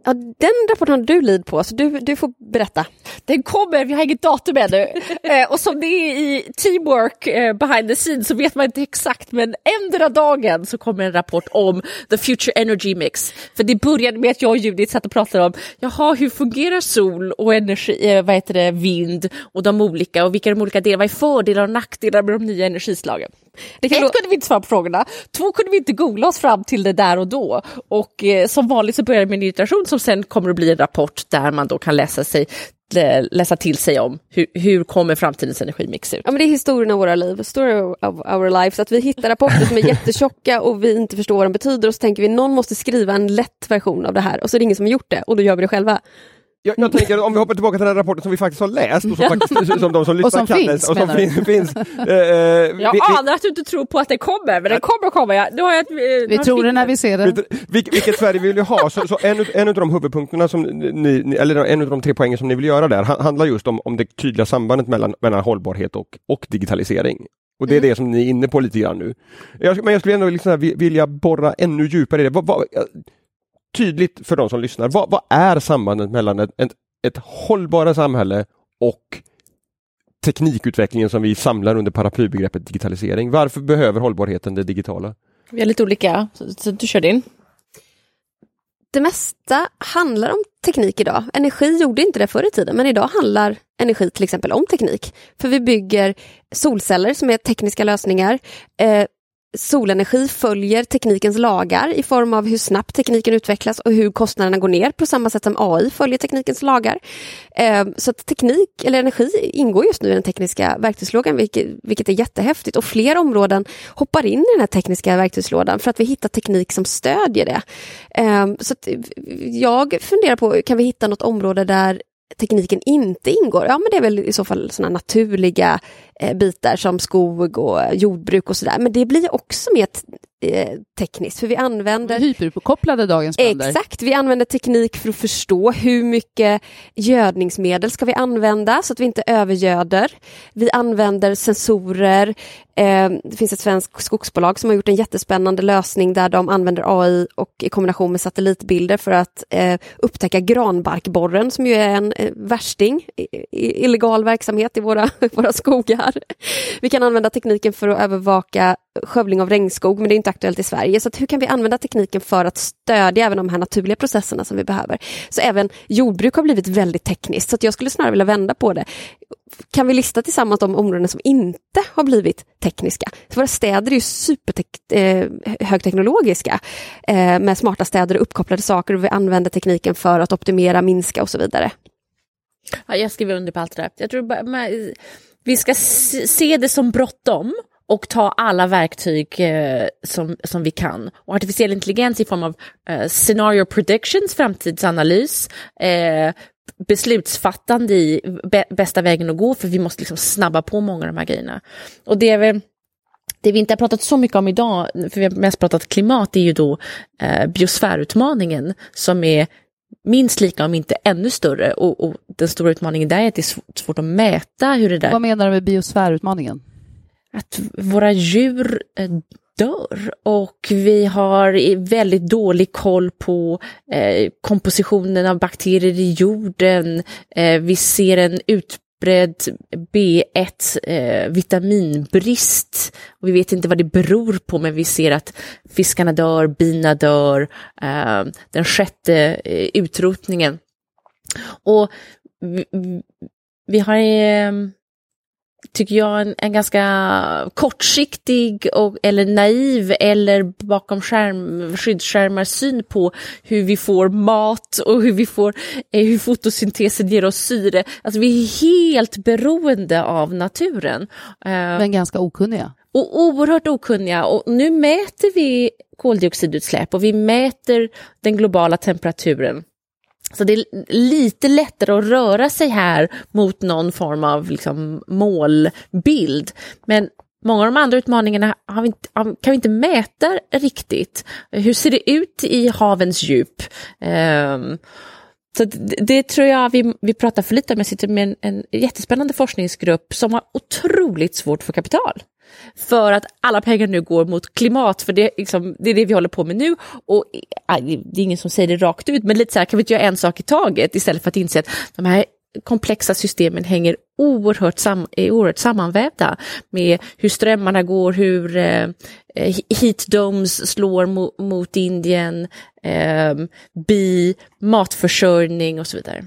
Ja, den rapporten har du lid på, så du, du får berätta. den kommer, vi har inget datum ännu. eh, och som det är i teamwork eh, behind the scenes så vet man inte exakt men ändra dagen så kommer en rapport om the future energy mix. För det började med att jag och Judith satt och pratade om, jaha hur fungerar sol och energi, eh, vad heter det, vind och de olika och vilka är de olika delarna, vad är fördelar och nackdelar med de nya energislagen? Ett kunde vi inte svara på frågorna, två kunde vi inte googla oss fram till det där och då. Och eh, som vanligt så börjar det med en iteration som sen kommer att bli en rapport där man då kan läsa, sig, läsa till sig om hur, hur kommer framtidens energimix ut. Ja, men det är historien av våra liv, story of our lives. Att vi hittar rapporter som är jättetjocka och vi inte förstår vad de betyder och så tänker vi någon måste skriva en lätt version av det här och så är det ingen som har gjort det och då gör vi det själva. Jag, jag tänker om vi hoppar tillbaka till den rapporten som vi faktiskt har läst och som, faktiskt, som de som lyssnar kan finns, och som fin, finns. Uh, jag vi, anar att du inte tror på att den kommer, men den kommer komma. Ja. Då har jag, uh, vi tror det när vi ser den. Vil, vilket Sverige vill vi ha? Så, så en, en av de huvudpunkterna, som ni, eller en av de tre poängen som ni vill göra där, handlar just om, om det tydliga sambandet mellan, mellan hållbarhet och, och digitalisering. Och det är mm. det som ni är inne på lite grann nu. Jag, men jag skulle ändå liksom vilja borra ännu djupare i det. Vad, vad, tydligt för de som lyssnar, vad, vad är sambandet mellan ett, ett ett hållbara samhälle och teknikutvecklingen som vi samlar under paraplybegreppet digitalisering. Varför behöver hållbarheten det digitala? Vi är lite olika, så, så du kör din. Det mesta handlar om teknik idag. Energi gjorde inte det förr i tiden, men idag handlar energi till exempel om teknik. För vi bygger solceller som är tekniska lösningar. Eh, solenergi följer teknikens lagar i form av hur snabbt tekniken utvecklas och hur kostnaderna går ner på samma sätt som AI följer teknikens lagar. Eh, så att teknik eller energi ingår just nu i den tekniska verktygslådan vilket, vilket är jättehäftigt och fler områden hoppar in i den här tekniska verktygslådan för att vi hittar teknik som stödjer det. Eh, så eh, jag funderar på, kan vi hitta något område där tekniken inte ingår, ja men det är väl i så fall sådana naturliga eh, bitar som skog och jordbruk och sådär. Men det blir också mer eh, tekniskt för vi använder... Hyperuppkopplade dagens bönder. Exakt, vi använder teknik för att förstå hur mycket gödningsmedel ska vi använda så att vi inte övergöder. Vi använder sensorer, Ehm, det finns ett svenskt skogsbolag som har gjort en jättespännande lösning där de använder AI och i kombination med satellitbilder för att eh, upptäcka granbarkborren som ju är en eh, värsting, illegal verksamhet i våra, våra skogar. Vi kan använda tekniken för att övervaka skövling av regnskog, men det är inte aktuellt i Sverige. Så hur kan vi använda tekniken för att stödja även de här naturliga processerna som vi behöver? Så även jordbruk har blivit väldigt tekniskt, så jag skulle snarare vilja vända på det. Kan vi lista tillsammans de områden som inte har blivit tekniska? Så våra städer är ju superhögteknologiska eh, eh, med smarta städer och uppkopplade saker och vi använder tekniken för att optimera, minska och så vidare. Ja, jag skriver under på allt det där. Jag tror bara, vi ska se det som bråttom och ta alla verktyg eh, som, som vi kan. Och artificiell intelligens i form av eh, scenario predictions, framtidsanalys, eh, beslutsfattande i bästa vägen att gå, för vi måste liksom snabba på många av de här grejerna. Och det är väl det vi inte har pratat så mycket om idag, för vi har mest pratat klimat, är ju då eh, biosfärutmaningen som är minst lika, om inte ännu större. Och, och, den stora utmaningen där är att det är svårt att mäta hur det där... Vad menar du med biosfärutmaningen? Att våra djur eh, dör och vi har väldigt dålig koll på eh, kompositionen av bakterier i jorden. Eh, vi ser en utbredd B1 eh, vitaminbrist. Och vi vet inte vad det beror på men vi ser att fiskarna dör, bina dör, eh, den sjätte eh, utrotningen. Och vi, vi har eh, tycker jag, en, en ganska kortsiktig och, eller naiv eller bakom skärm, skyddsskärmar syn på hur vi får mat och hur vi får, eh, hur fotosyntesen ger oss syre. Alltså vi är helt beroende av naturen. Eh, Men ganska okunniga. Och oerhört okunniga och nu mäter vi koldioxidutsläpp och vi mäter den globala temperaturen. Så det är lite lättare att röra sig här mot någon form av liksom målbild. Men många av de andra utmaningarna vi inte, kan vi inte mäta riktigt. Hur ser det ut i havens djup? Um, så det, det, tror jag vi, vi pratar för lite om. Jag sitter med en, en jättespännande forskningsgrupp som har otroligt svårt för kapital. För att alla pengar nu går mot klimat, för det, liksom, det är det vi håller på med nu. Och det är ingen som säger det rakt ut, men lite så här, kan vi inte göra en sak i taget istället för att inse att de här komplexa systemen hänger oerhört, sam, är oerhört sammanvävda med hur strömmarna går, hur eh, eh heat domes slår mot, mot Indien, eh, bi, matförsörjning och så vidare.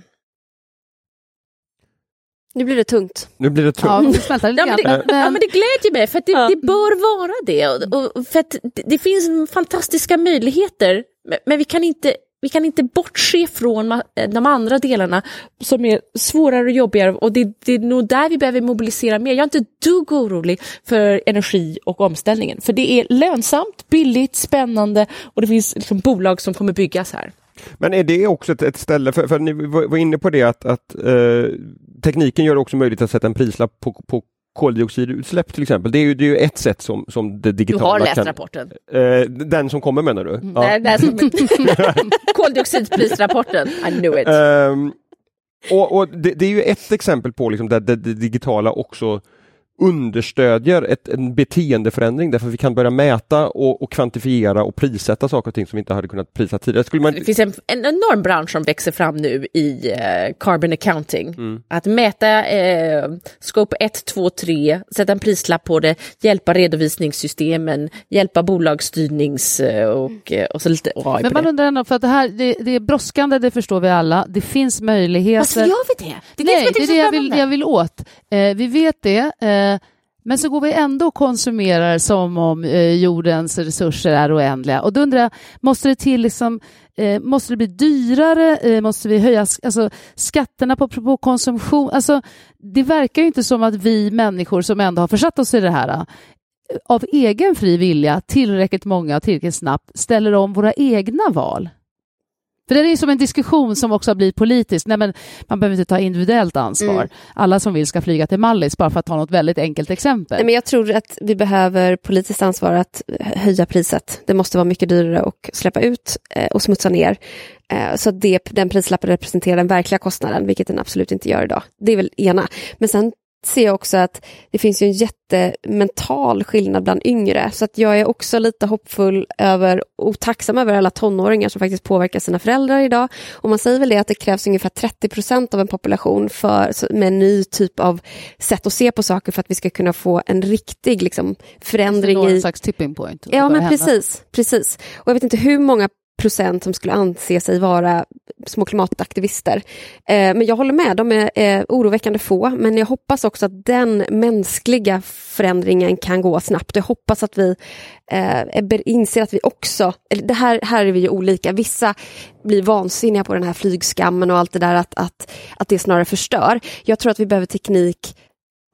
Nu blir det tungt. Nu blir det tungt. Ja, det Ja men, det, ja, men det glädjer mig, för att det, Ja. det bör vara det. Och, och, för att det, det finns fantastiska möjligheter, men, men vi, kan inte, vi kan inte bortse från de andra delarna som är svårare och jobbigare. Och det, det är nog där vi behöver mobilisera mer. Jag är inte dugg orolig för energi och omställningen. För det är lönsamt, billigt, spännande och det finns liksom bolag som kommer byggas här. Men är det också ett, ett ställe, för, för ni var var inne på det att, att eh, tekniken gör det också möjligt att sätta en prislapp på, på koldioxidutsläpp till exempel. Det är ju, det är ju ett sätt som, som det Du digitala har läst kan... rapporten. Eh, den som kommer menar du? Är- det är som- Koldioxidprisrapporten, I knew it. Ehm, och och det, det är ju ett exempel på liksom där det, det digitala också understödjer ett, en beteendeförändring därför att vi kan börja mäta och, och kvantifiera och prissätta saker och ting som vi inte hade kunnat prisa tidigare. Skulle man, Det finns en, en enorm bransch som växer fram nu i eh, carbon accounting. Att mäta eh, scope 1, 2, 3, sätta en prislapp på det, hjälpa redovisningssystemen, hjälpa bolagsstyrnings eh, och, eh, och så lite AI Men man undrar ändå, för att det här det, det är brådskande, det förstår vi alla. Det finns möjligheter. Varför gör vi det? Det är Nej, det är det jag så vill, jag vill åt. Eh, vi vet det, eh, men så går vi ändå och konsumerar som om eh, jordens resurser är oändliga. Och då undrar jag, måste det till liksom, eh, måste det bli dyrare? Eh, måste vi höja sk- alltså, skatterna på, på konsumtion? Alltså, det verkar ju inte som att vi människor som ändå har försatt oss i det här eh, av egen fri vilja, tillräckligt många och tillräckligt snabbt, ställer om våra egna val. För det är som en diskussion som också blivit politisk. Nej, men man behöver inte ta individuellt ansvar. Mm. Alla som vill ska flyga till Mallis, bara för att ta något väldigt enkelt exempel. Nej, men jag tror att vi behöver politiskt ansvar att höja priset. Det måste vara mycket dyrare att släppa ut eh, och smutsa ner. Eh, så det, den prislappen representerar den verkliga kostnaden, vilket den absolut inte gör idag. Det är väl ena. Men sen ser jag också att det finns ju en jättemental skillnad bland yngre. Så att jag är också lite hoppfull över och tacksam över alla tonåringar som faktiskt påverkar sina föräldrar idag. Och man säger väl det att det krävs ungefär 30 procent av en population för, så- med en ny typ av sätt att se på saker för att vi ska kunna få en riktig liksom, förändring Nå en i... slags tipping point. Ja, men händer? precis, precis. Och jag vet inte hur många procent som skulle anse sig vara små klimataktivister. Eh, men jag håller med, de är eh, oroväckande få. Men jag hoppas också att den mänskliga förändringen kan gå snabbt. Jag hoppas att vi eh, inser att vi också, eller det här, här är vi ju olika. Vissa blir vansinniga på den här flygskammen och allt det där att, att, att det snarare förstör. Jag tror att vi behöver teknik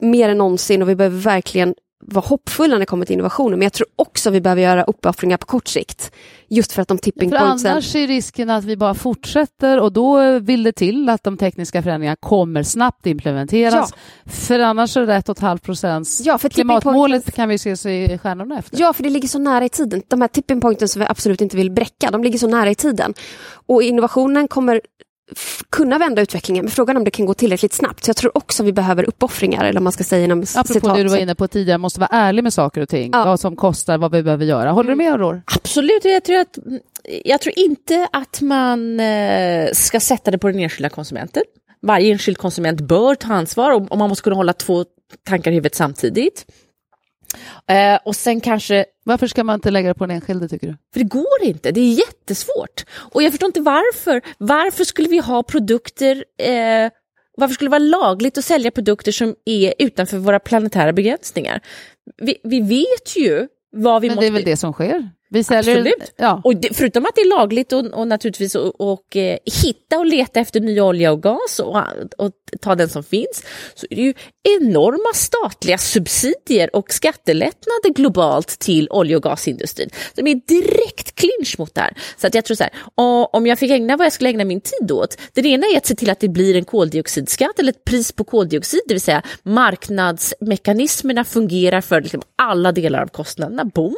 mer än någonsin och vi behöver verkligen vara hoppfulla när det kommer till innovationer. Men jag tror också vi behöver göra uppoffringar på kort sikt. Just för att de tipping För pointsen... annars är risken att vi bara fortsätter och då vill det till att de tekniska förändringarna kommer snabbt implementeras. För annars är det 1,5 procents Ja, för tipping klimatmålet pointsen- kan vi se sig i stjärnorna efter. Ja, för det ligger så nära i tiden. De här tipping pointen som vi absolut inte vill bräcka, de ligger så nära i tiden. Och innovationen kommer kunna vända utvecklingen, men frågan är om det kan gå tillräckligt snabbt. Så jag tror också vi behöver uppoffringar, eller om man ska säga inom Apropå citat. det du var inne på tidigare, måste vara ärlig med saker och ting. Ja. Vad som kostar, vad vi behöver göra. Håller du med Aurore? Absolut, jag tror, att, jag tror inte att man eh, ska sätta det på den enskilda konsumenten. Varje enskild konsument bör ta ansvar och, och man måste kunna hålla två tankar i huvudet samtidigt. Eh, och sen kanske Varför ska man inte lägga det på den enskilde tycker du? för det går inte, det är jättesvårt. Och jag förstår inte varför. Varför skulle vi ha produkter, eh, varför skulle det vara lagligt att sälja produkter som är utanför våra planetära begränsningar? Vi, vi vet ju vad vi Men måste... det är väl det som sker? Vi säljer, Absolut. Ja. Och det, förutom att det är lagligt och, och naturligtvis och, och eh, hitta och leta efter ny olja och gas och, och ta den som finns, så är det ju enorma statliga subsidier och skattelättnader globalt till olje och gasindustrin. De är direkt clinch mot det här. Så att jag tror så här, om jag fick ägna vad jag skulle ägna min tid åt, det ena är att se till att det blir en koldioxidskatt eller ett pris på koldioxid, det vill säga marknadsmekanismerna fungerar för liksom alla delar av kostnaderna, boom.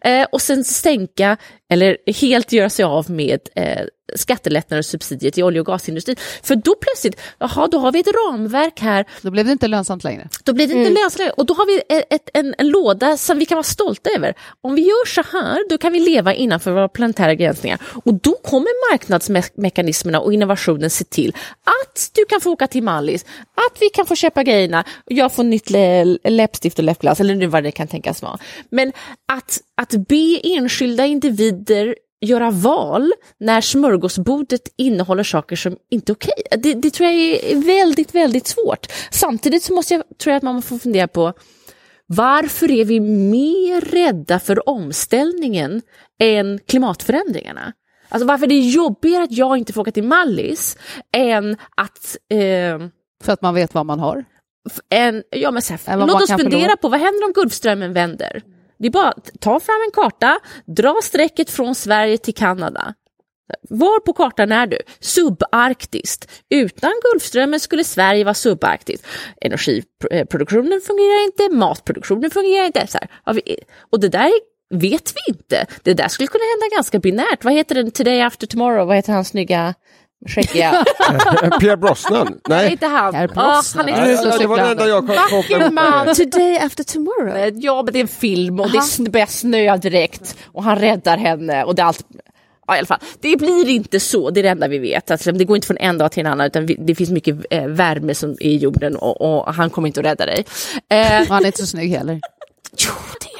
Eh, och sen stänka eller helt göra sig av med eh, skattelättnader och subsidier till olje och gasindustrin. För då plötsligt, jaha, då har vi ett ramverk här. Då blev det inte lönsamt längre. Då blir det inte mm. lönsamt och då har vi ett, ett, en, en, låda som vi kan vara stolta över. Om vi gör så här, då kan vi leva innanför våra planetära begränsningar. Och då kommer marknadsmekanismerna och innovationen se till att du kan få åka till Mallis, att vi kan få köpa grejerna, jag får nytt läppstift och läppglas, eller nu vad det kan tänkas vara. Men att, att be enskilda individer göra val när smörgåsbordet innehåller saker som inte är okej. Det, det, tror jag är väldigt, väldigt svårt. Samtidigt så måste jag, tror jag att man får fundera på varför är vi mer rädda för omställningen än klimatförändringarna? Alltså varför är det jobbigare att jag inte får åka till Mallis än att... Eh, för att man vet vad man har? En, ja, men så här, låt oss fundera förlora. på vad händer om Gulfströmmen vänder? Det är bara att ta fram en karta, dra strecket från Sverige till Kanada. Var på kartan är du? Subarktiskt. Utan Gulfströmmen skulle Sverige vara subarktiskt. Energiproduktionen fungerar inte, matproduktionen fungerar inte. Så här. Och det där vet vi inte. Det där skulle kunna hända ganska binärt. Vad heter den Today After Tomorrow? Vad heter han snygga Skäggiga. Pierre Brosnan? Nej. inte han. Pierre Brosnan. Oh, han är ja, det var den enda jag kom man. Today after tomorrow. Eh, ja, men det är en film och Aha. det börjar snöa direkt och han räddar henne och det är allt Ja, i alla fall. Det blir inte så, det är det enda vi vet. Alltså, det går inte från en dag till en annan utan det finns mycket eh, värme som är i jorden och, och, han kommer inte att rädda dig. Eh, han är inte så snygg heller. Jo, det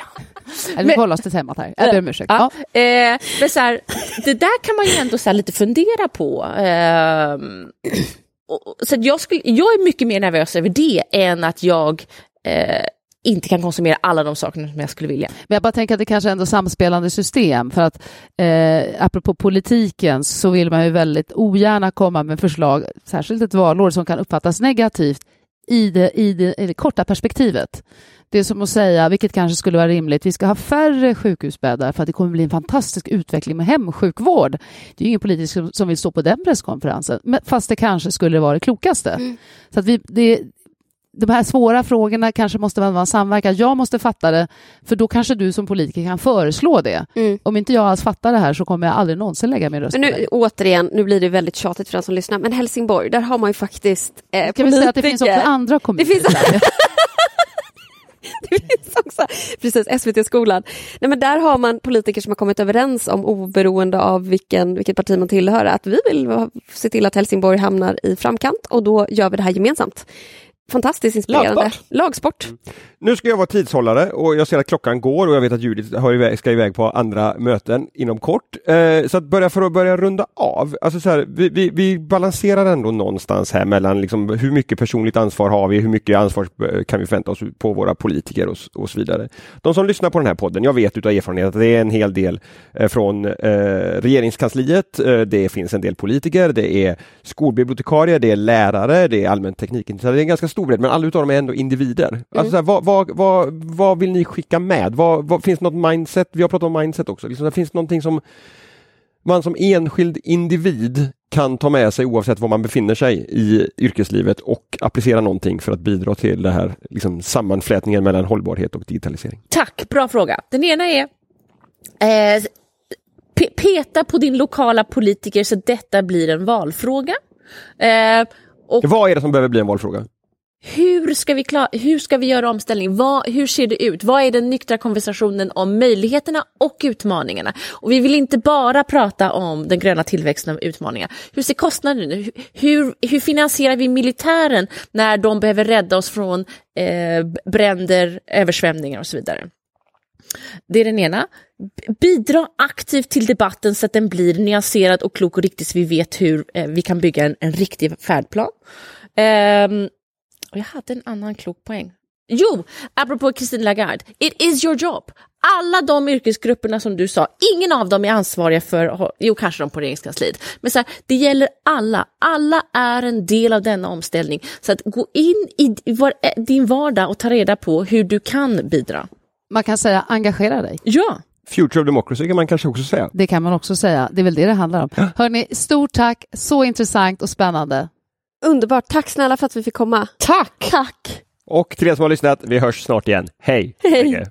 eller vi håller oss till temat här. Jag ber om ursäkt. Ja. Ja. Eh, men så här, det där kan man ju ändå så lite fundera på. Eh, så jag, skulle, jag är mycket mer nervös över det än att jag eh, inte kan konsumera alla de sakerna som jag skulle vilja. Men jag bara tänker att det kanske är ändå samspelande system för att eh, apropå politiken så vill man ju väldigt ogärna komma med förslag, särskilt ett valår, som kan uppfattas negativt i det, i det, i det korta perspektivet. Det är som att säga, vilket kanske skulle vara rimligt, vi ska ha färre sjukhusbäddar för att det kommer bli en fantastisk utveckling med hemsjukvård. Det är ingen politiker som vill stå på den presskonferensen, fast det kanske skulle vara det klokaste. Mm. Så att vi, det, de här svåra frågorna kanske måste vara samverkan. Jag måste fatta det, för då kanske du som politiker kan föreslå det. Mm. Om inte jag alls fattar det här så kommer jag aldrig någonsin lägga min röst men nu, Återigen, nu blir det väldigt tjatigt för den som lyssnar, men Helsingborg, där har man ju faktiskt eh, kan politiker. vi säga att det finns också andra kommuner? Det finns... det finns också, precis, SVT-skolan. Nej, men där har man politiker som har kommit överens om, oberoende av vilken, vilket parti man tillhör, att vi vill se till att Helsingborg hamnar i framkant och då gör vi det här gemensamt. Fantastiskt inspirerande. Lagsport. Lagsport. Mm. Nu ska jag vara tidshållare och jag ser att klockan går och jag vet att Judith har iväg, ska iväg på andra möten inom kort. Eh, så att börja, för att börja runda av, alltså så här, vi, vi, vi, balanserar ändå någonstans här mellan liksom, hur mycket personligt ansvar har vi, hur mycket ansvar eh, kan vi förvänta oss på våra politiker och, och så vidare. De som lyssnar på den här podden, jag vet utav erfarenhet att det är en hel del eh, från eh, regeringskansliet, eh, det finns en del politiker, det är skolbibliotekarier, det är lärare, det är allmän teknikintresserade, det är en ganska stor bredd, men alla utav dem är ändå individer. Mm. Alltså, här, vad, vad, vad, vad vill ni skicka med? Vad, finns det något mindset? Vi har pratat om mindset också. Liksom, det finns någonting som man som enskild individ kan ta med sig oavsett var man befinner sig i yrkeslivet och applicera någonting för att bidra till det här liksom, sammanflätningen mellan hållbarhet och digitalisering? Tack, bra fråga. Den ena är eh, peta på din lokala politiker så detta blir en valfråga. Eh, och... Vad är det som behöver bli en valfråga? Hur ska vi, klara, hur ska vi göra omställning? Vad, hur ser det ut? Vad är den nyktra konversationen om möjligheterna och utmaningarna? Och vi vill inte bara prata om den gröna tillväxten och utmaningar. Hur ser kostnaden ut? Hur, hur finansierar vi militären när de behöver rädda oss från eh, bränder, översvämningar och så vidare? Det är den ena. Bidra aktivt till debatten så att den blir nyanserad och klok och riktig så vi vet hur eh, vi kan bygga en, en riktig färdplan. Eh, och jag hade en annan klok poäng. Jo, apropå Christine Lagarde, it is your job. Alla de yrkesgrupperna som du sa, ingen av dem är ansvariga för, jo kanske de på regeringskansliet, men så här, det gäller alla. Alla är en del av denna omställning. Så att gå in i eh, din vardag och ta reda på hur du kan bidra. Man kan säga engagera dig. Ja. Future of Democracy kan man kanske också säga. Det kan man också säga. Det är väl det det handlar om. Hörni, stort tack. Så intressant och spännande. Underbart. Tack snälla för att vi fick komma. Tack! Tack! Och till er som har lyssnat, vi hörs snart igen. Hej! Hej!